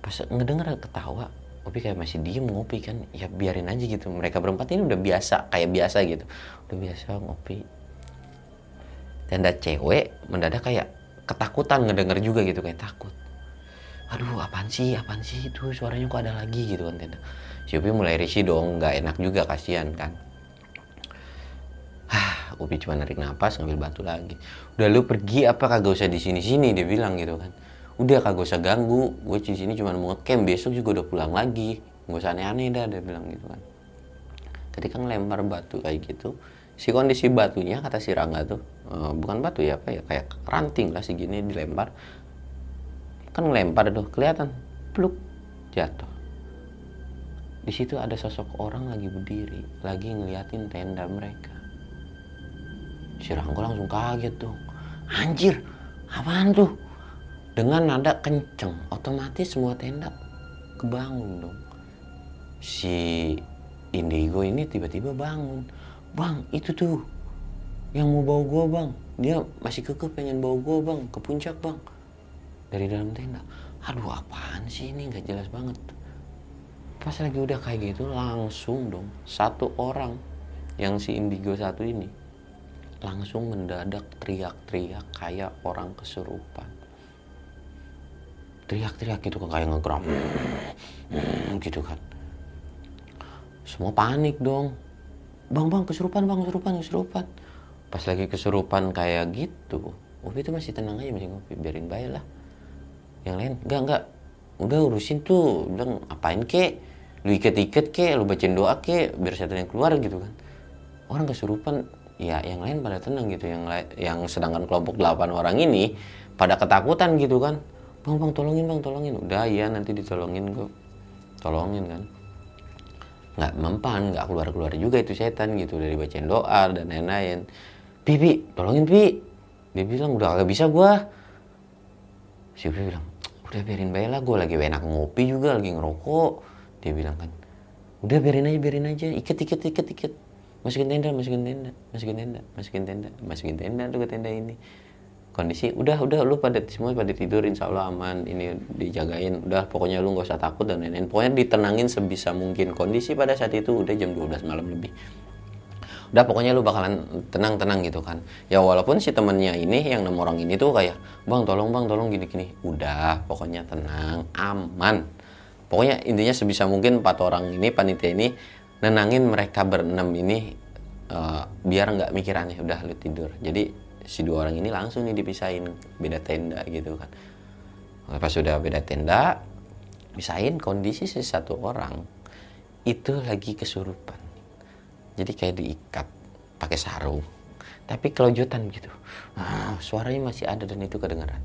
Pas ngedengar ketawa, Opi kayak masih diem ngopi kan. Ya biarin aja gitu. Mereka berempat ini udah biasa, kayak biasa gitu. Udah biasa ngopi. Tenda cewek mendadak kayak ketakutan ngedenger juga gitu kayak takut aduh apaan sih apaan sih itu suaranya kok ada lagi gitu kan tenda si Upi mulai risih dong nggak enak juga kasihan kan Hah, Upi cuma narik nafas ngambil batu lagi udah lu pergi apa kagak usah di sini sini dia bilang gitu kan udah kagak usah ganggu. Gue di sini cuma mau ngecamp. Besok juga udah pulang lagi. Nggak usah aneh-aneh dah dia bilang gitu kan. Ketika ngelempar batu kayak gitu si kondisi batunya kata si Rangga tuh uh, bukan batu ya apa ya kayak ranting lah segini dilempar. Kan ngelempar tuh kelihatan pluk jatuh. Di situ ada sosok orang lagi berdiri lagi ngeliatin tenda mereka. Si Rangga langsung kaget tuh. Anjir apaan tuh dengan nada kenceng otomatis semua tenda kebangun dong. Si Indigo ini tiba-tiba bangun. Bang itu tuh yang mau bawa gua bang. Dia masih keke pengen bawa gua bang ke puncak bang. Dari dalam tenda. Aduh apaan sih ini? Nggak jelas banget. Pas lagi udah kayak gitu langsung dong satu orang yang si indigo satu ini langsung mendadak teriak-teriak kayak orang kesurupan teriak-teriak gitu kayak ngegram gitu kan. Semua panik dong. Bang bang kesurupan bang kesurupan kesurupan pas lagi kesurupan kayak gitu Upi itu masih tenang aja masih ngopi biarin baik lah. Yang lain enggak enggak. Udah urusin tuh. Bilang apain kek? Lu iket-iket kek lu bacain doa kek biar setan yang keluar gitu kan. Orang kesurupan ya yang lain pada tenang gitu. Yang yang sedangkan kelompok 8 orang ini pada ketakutan gitu kan bang bang tolongin bang tolongin. Udah ya nanti ditolongin kok. Tolongin kan. Nggak mempan nggak keluar keluar juga itu setan gitu. Dari bacain doa dan lain-lain. Pipi tolongin pi dia bilang udah agak bisa gua. Si Upi bilang udah biarin lah gue lagi enak ngopi juga lagi ngerokok. Dia bilang kan udah biarin aja biarin aja. Iket iket iket iket. Masukin tenda masukin tenda masukin tenda masukin tenda masukin tenda tuh ke tenda ini kondisi udah udah lu pada semua pada tidur insya Allah aman ini dijagain udah pokoknya lu nggak usah takut dan lain-lain. Pokoknya ditenangin sebisa mungkin. Kondisi pada saat itu udah jam 12 malam lebih. Udah pokoknya lu bakalan tenang-tenang gitu kan. Ya walaupun si temennya ini yang enam orang ini tuh kayak bang tolong bang tolong gini-gini. Udah pokoknya tenang aman. Pokoknya intinya sebisa mungkin empat orang ini panitia ini nenangin mereka berenam ini uh, biar nggak mikir aneh udah lu tidur. Jadi si dua orang ini langsung nih dipisahin beda tenda gitu kan. Pas sudah beda tenda pisahin kondisi si satu orang itu lagi kesurupan. Jadi kayak diikat pakai sarung tapi kelojotan gitu. Ah, suaranya masih ada dan itu kedengaran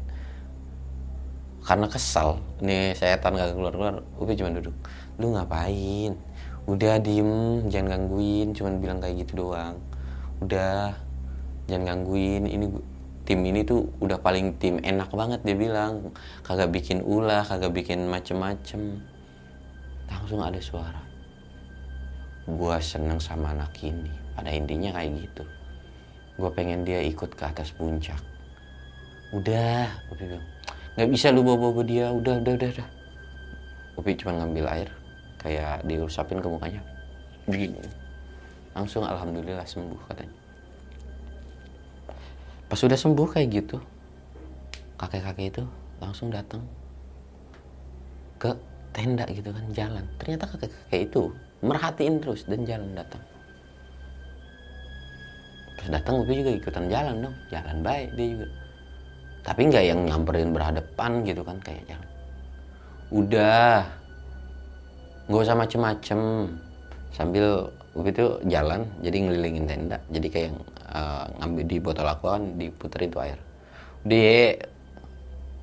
karena kesal nih saya tan gak keluar keluar Upi cuma duduk. Lu ngapain? Udah diem jangan gangguin cuman bilang kayak gitu doang. Udah jangan gangguin. Ini tim ini tuh udah paling tim enak banget dia bilang. Kagak bikin ulah kagak bikin macem-macem. Langsung ada suara. Gue seneng sama anak ini. Pada intinya kayak gitu. Gue pengen dia ikut ke atas puncak. Udah Upi bilang. Nggak bisa lu bawa bawa dia. Udah udah udah udah. Upi cuma ngambil air. Kayak diusapin ke mukanya. Langsung alhamdulillah sembuh katanya pas sudah sembuh kayak gitu kakek-kakek itu langsung datang ke tenda gitu kan jalan. Ternyata kakek-kakek itu merhatiin terus dan jalan datang. Terus datang gue juga ikutan jalan dong jalan baik dia juga. Tapi nggak yang nyamperin berhadapan gitu kan kayaknya udah nggak usah macem-macem. Sambil begitu jalan jadi ngelilingin tenda. Jadi kayak uh, ngambil di botol aku kan diputer itu air. Di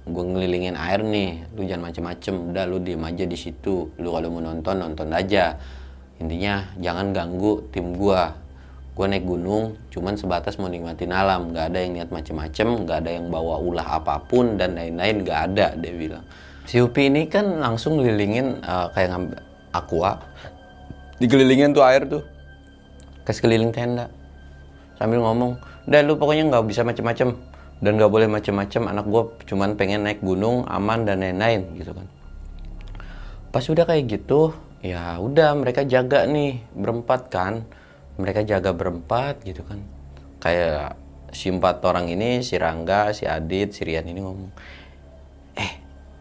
gue ngelilingin air nih lu jangan macem-macem. Udah lu diem aja di situ. Lu kalau mau nonton nonton aja. Intinya jangan ganggu tim gua. Gue naik gunung cuman sebatas mau nikmatin alam. Nggak ada yang niat macem-macem nggak ada yang bawa ulah apa pun dan lain-lain. Nggak ada dia bilang. Si Upi ini kan langsung ngelilingin uh, kayak ngambil aqua. Dikelilingin tuh air tuh. Ke sekeliling tenda sambil ngomong udah lu pokoknya nggak bisa macem-macem. Dan nggak boleh macem-macem. Anak gue cuman pengen naik gunung aman dan lain-lain gitu kan. Pas udah kayak gitu ya udah mereka jaga nih berempat kan. Mereka jaga berempat gitu kan. Kayak si empat orang ini si Rangga si Adit si Rian ini ngomong eh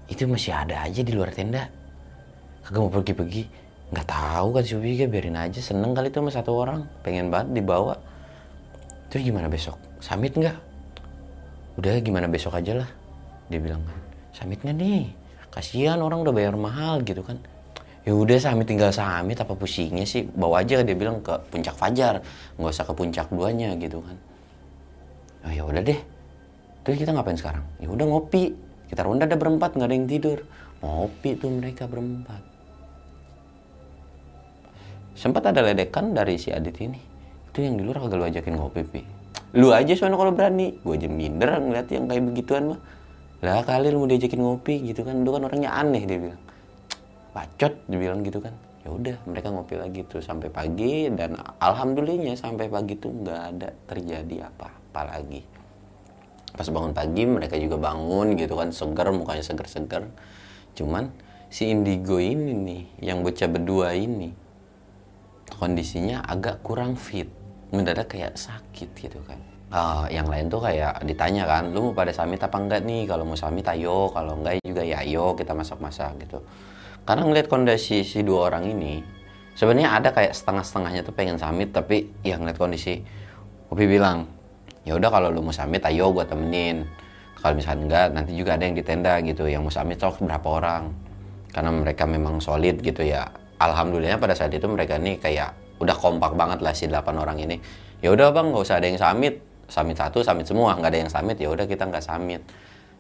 itu masih ada aja di luar tenda. Kagak mau pergi-pergi. Nggak tahu kan si Ubi biarin aja. Seneng kali itu sama satu orang. Pengen banget dibawa terus gimana besok? Samit nggak? Udah gimana besok aja lah dia bilang kan. Samit nggak nih? Kasihan orang udah bayar mahal gitu kan. Ya udah Samit tinggal Samit apa pusingnya sih? Bawa aja dia bilang ke puncak Fajar. Nggak usah ke puncak duanya gitu kan. Oh ya udah deh. Terus kita ngapain sekarang? Ya udah ngopi. Kita ronda ada berempat nggak ada yang tidur. Ngopi tuh mereka berempat. Sempat ada ledekan dari si Adit ini itu yang di luar kagak lu ajakin ngopi pi. Lu aja soalnya kalau berani. Gue aja minder ngeliat yang kayak begituan mah. Lah kali lu mau diajakin ngopi gitu kan lu kan orangnya aneh dia bilang. Bacot dibilang gitu kan. Ya udah mereka ngopi lagi tuh sampai pagi dan alhamdulillahnya sampai pagi tuh nggak ada terjadi apa-apa lagi. Pas bangun pagi mereka juga bangun gitu kan seger mukanya seger-seger. Cuman si indigo ini nih yang bocah berdua ini kondisinya agak kurang fit mendadak kayak sakit gitu kan. Uh, yang lain tuh kayak ditanya kan lu mau pada samit apa enggak nih? Kalau mau samit ayo kalau enggak juga ya ayo kita masak-masak gitu. Karena ngeliat kondisi si dua orang ini sebenarnya ada kayak setengah-setengahnya tuh pengen samit tapi ya ngeliat kondisi Upi bilang ya udah kalau lu mau samit ayo gua temenin. Kalau misalnya enggak nanti juga ada yang di tenda gitu yang mau samit talk berapa orang. Karena mereka memang solid gitu ya. Alhamdulillah pada saat itu mereka nih kayak udah kompak banget lah si delapan orang ini. Ya udah bang nggak usah ada yang samit samit satu samit semua. Nggak ada yang samit ya udah kita nggak samit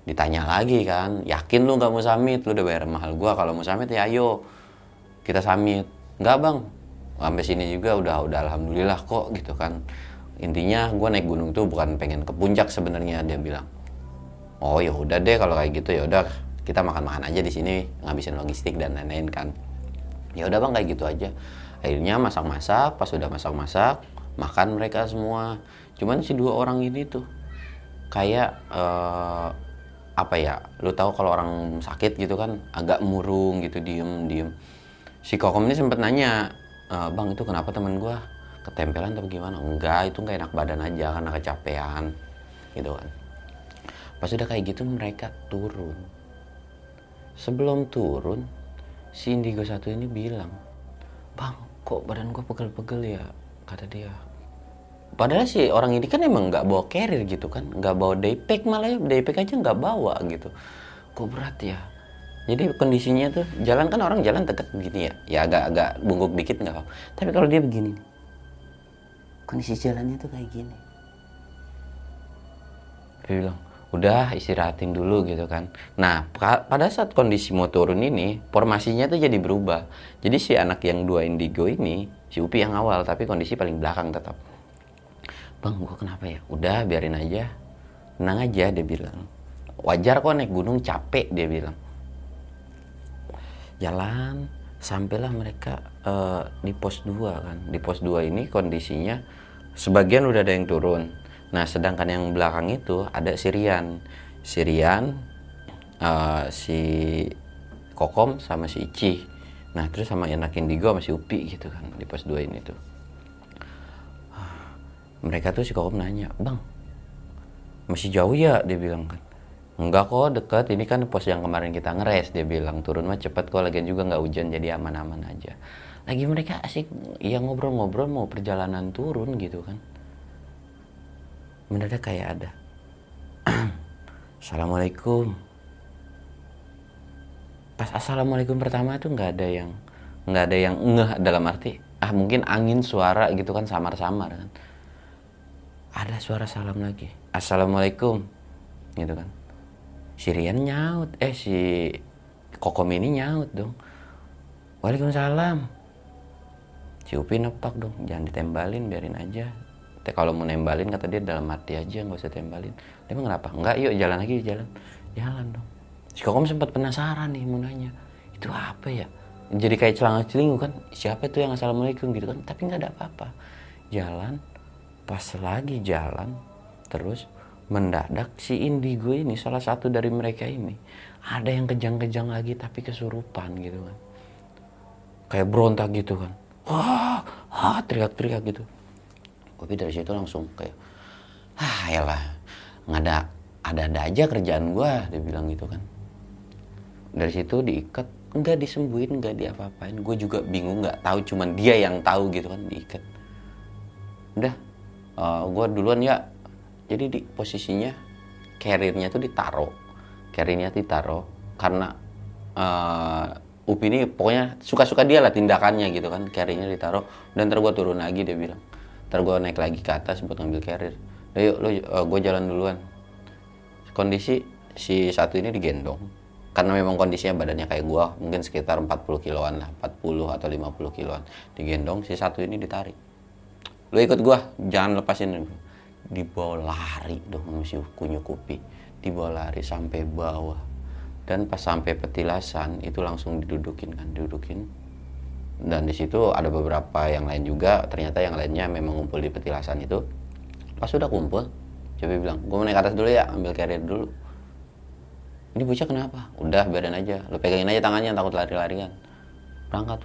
ditanya lagi kan yakin lu nggak mau samit lu udah bayar mahal gua. Kalau mau samit ya ayo kita samit nggak bang. Sampai sini juga udah udah alhamdulillah kok gitu kan. Intinya gua naik gunung tuh bukan pengen ke puncak sebenarnya dia bilang. Oh ya udah deh kalau kayak gitu ya udah kita makan-makan aja di sini ngabisin logistik dan lain-lain kan. Ya udah bang kayak gitu aja akhirnya masak-masak pas udah masak-masak makan mereka semua. Cuman si dua orang ini tuh kayak uh, apa ya lu tahu kalau orang sakit gitu kan agak murung gitu diem diem. Si kokom ini sempet nanya e, bang itu kenapa teman gue ketempelan atau gimana? Enggak itu nggak enak badan aja karena kecapean gitu kan. Pas udah kayak gitu mereka turun. Sebelum turun si indigo satu ini bilang bang kok badan gue pegel-pegel ya kata dia. Padahal sih orang ini kan emang nggak bawa carrier gitu kan nggak bawa daypack malah ya daypack aja nggak bawa gitu. Kok berat ya? Jadi kondisinya tuh jalan kan orang jalan dekat begini ya ya agak-agak bungkuk dikit nggak apa tapi kalau dia begini kondisi jalannya tuh kayak gini. Dia bilang udah istirahatin dulu gitu kan. Nah pada saat kondisi mau turun ini formasinya tuh jadi berubah. Jadi si anak yang dua indigo ini si Upi yang awal tapi kondisi paling belakang tetap. Bang gua kenapa ya? Udah biarin aja. Tenang aja dia bilang. Wajar kok naik gunung capek dia bilang. Jalan sampailah mereka uh, di pos 2 kan. Di pos 2 ini kondisinya sebagian udah ada yang turun nah sedangkan yang belakang itu ada Sirian Sirian uh, si Kokom sama si Ici nah terus sama anak Indigo sama si Upi gitu kan di pos 2 ini tuh. Mereka tuh si kokom nanya bang masih jauh ya? Dia bilang kan. Enggak kok dekat ini kan pos yang kemarin kita ngeres dia bilang. Turun mah cepet kok lagi juga nggak hujan jadi aman-aman aja. Lagi mereka asik ya ngobrol-ngobrol mau perjalanan turun gitu kan mendadak kayak ada. *clears throat* Assalamualaikum. Pas assalamualaikum pertama tuh nggak ada yang nggak ada yang ngeh dalam arti ah mungkin angin suara gitu kan samar-samar kan. Ada suara salam lagi. Assalamualaikum gitu kan. Si Rian nyaut eh si Kokom ini nyaut dong. Waalaikumsalam. Si Upi nepak dong jangan ditembalin biarin aja Teh kalau mau nembalin kata dia dalam hati aja nggak usah tembalin. Dia kenapa? Enggak, yuk jalan lagi jalan. Jalan dong. Si Kokom sempat penasaran nih mau nanya. Itu apa ya? Jadi kayak celanga celingu kan. Siapa tuh yang assalamualaikum gitu kan? Tapi nggak ada apa-apa. Jalan. Pas lagi jalan. Terus mendadak si indigo ini salah satu dari mereka ini ada yang kejang-kejang lagi tapi kesurupan gitu kan kayak berontak gitu kan wah, wah teriak-teriak gitu tapi dari situ langsung kayak ah ya lah nggak ada ada ada aja kerjaan gue dia bilang gitu kan. Dari situ diikat nggak disembuhin nggak diapa-apain. Gue juga bingung nggak tahu cuman dia yang tahu gitu kan diikat. Udah uh, eh, gue duluan ya. Jadi di posisinya carriernya tuh ditaro carriernya ditaro karena uh, Upi ini pokoknya suka-suka dia lah tindakannya gitu kan carriernya ditaro dan ntar gue turun lagi dia bilang ntar gue naik lagi ke atas buat ngambil carrier udah yuk lu uh, eh, gue jalan duluan. Kondisi si satu ini digendong. Karena memang kondisinya badannya kayak gue mungkin sekitar 40 kiloan lah 40 atau 50 kiloan. Digendong si satu ini ditarik. Lu ikut gue jangan lepasin. Dibawa lari dong si kunyuk kupi. Dibawa lari sampai bawah. Dan pas sampai petilasan itu langsung didudukin kan didudukin dan di situ ada beberapa yang lain juga. Ternyata yang lainnya memang ngumpul di petilasan itu. Pas sudah kumpul coba bilang gue mau naik atas dulu ya ambil carrier dulu. Ini bocah kenapa? Udah biarin aja. Lo pegangin aja tangannya takut lari-larian. Berangkat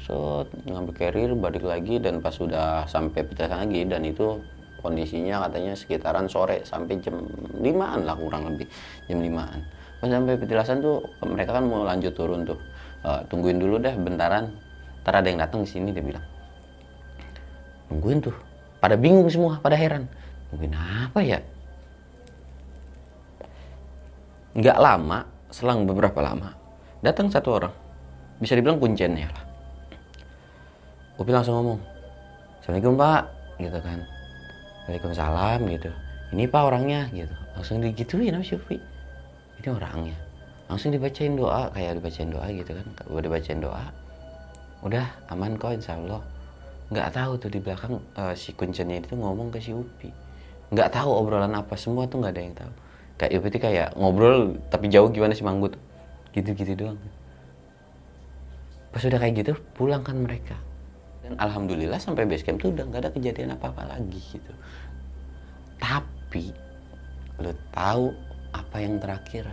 so ngambil carrier balik lagi dan pas sudah sampai petilasan lagi dan itu kondisinya katanya sekitaran sore sampai jam limaan lah kurang lebih jam limaan. Pas sampai petilasan tuh mereka kan mau lanjut turun tuh. Uh, tungguin dulu deh bentaran ntar ada yang datang ke sini dia bilang. Nungguin tuh. Pada bingung semua pada heran. Nungguin apa ya? Nggak lama selang beberapa lama datang satu orang. Bisa dibilang kuncennya lah. Upi langsung ngomong Assalamualaikum pak gitu kan. Waalaikumsalam gitu. Ini pak orangnya gitu. Langsung digituin sama si Upi ini orangnya. Langsung dibacain doa kayak dibacain doa gitu kan. Udah dibacain doa udah aman kok insya Allah. Nggak tahu tuh di belakang uh, si kuncennya itu ngomong ke si Upi. Nggak tahu obrolan apa semua tuh nggak ada yang tahu. Kayak Upi itu kayak ngobrol tapi jauh gimana sih Manggut? Gitu-gitu doang. Pas udah kayak gitu pulang kan mereka. Dan alhamdulillah sampai base camp tuh udah nggak ada kejadian apa-apa lagi gitu. Tapi lo tahu apa yang terakhir?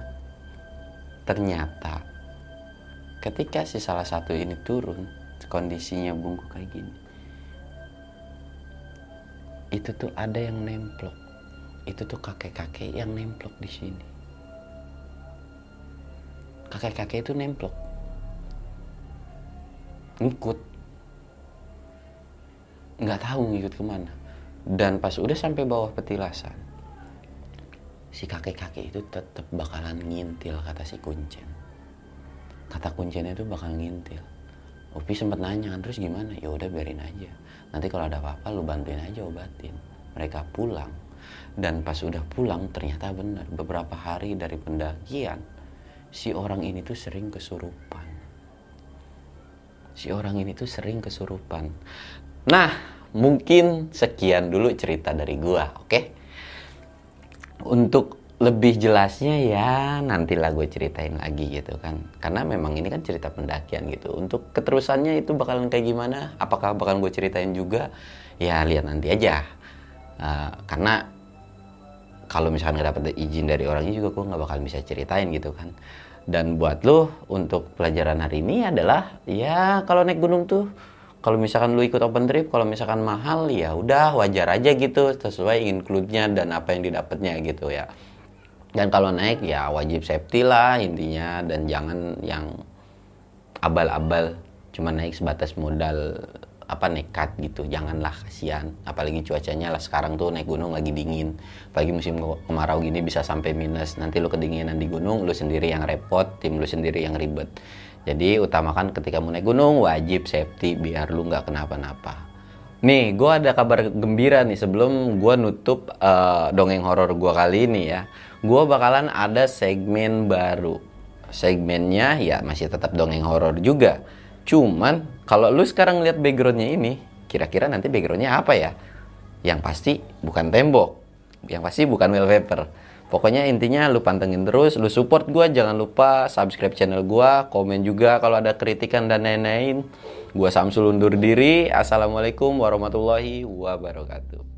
Ternyata ketika si salah satu ini turun kondisinya bungku kayak gini. Itu tuh ada yang nemplok. Itu tuh kakek-kakek yang nemplok di sini. Kakek-kakek itu nemplok. Ngikut. Nggak tahu ngikut ke mana. Dan pas udah sampai bawah petilasan si kakek-kakek itu tetap bakalan ngintil kata si kuncen. Kata kuncinya itu bakal ngintil Upi sempat nanya kan terus gimana? Ya udah biarin aja. Nanti kalau ada apa-apa lu bantuin aja obatin. Mereka pulang. Dan pas udah pulang ternyata benar beberapa hari dari pendakian si orang ini tuh sering kesurupan. Si orang ini tuh sering kesurupan. Nah mungkin sekian dulu cerita dari gua oke? Okay? untuk lebih jelasnya ya nantilah gue ceritain lagi gitu kan. Karena memang ini kan cerita pendakian gitu. Untuk keterusannya itu bakalan kayak gimana? Apakah bakal gue ceritain juga? Ya lihat nanti aja. Uh, karena kalau misalkan nggak dapet izin dari orangnya juga gue nggak bakal bisa ceritain gitu kan. Dan buat lo untuk pelajaran hari ini adalah ya kalau naik gunung tuh kalau misalkan lu ikut open trip kalau misalkan mahal ya udah wajar aja gitu. Sesuai include-nya dan apa yang didapatnya gitu ya dan kalau naik ya wajib safety lah intinya. Dan jangan yang abal-abal cuma naik sebatas modal apa nekat gitu. Janganlah kasihan. Apalagi cuacanya lah sekarang tuh naik gunung lagi dingin. Apalagi musim kemarau gini bisa sampai minus. Nanti lu kedinginan di gunung lu sendiri yang repot tim lu sendiri yang ribet. Jadi utamakan ketika mau naik gunung wajib safety biar lu nggak kenapa-napa. Nih, gue ada kabar gembira nih sebelum gue nutup uh, dongeng horor gue kali ini ya. Gue bakalan ada segmen baru. Segmennya ya masih tetap dongeng horor juga. Cuman kalau lu sekarang lihat backgroundnya ini, kira-kira nanti backgroundnya apa ya? Yang pasti bukan tembok, yang pasti bukan wallpaper. Pokoknya intinya lu pantengin terus, lu support gue, jangan lupa subscribe channel gue, komen juga kalau ada kritikan dan lain-lain. Gua Samsul undur diri. Assalamualaikum warahmatullahi wabarakatuh.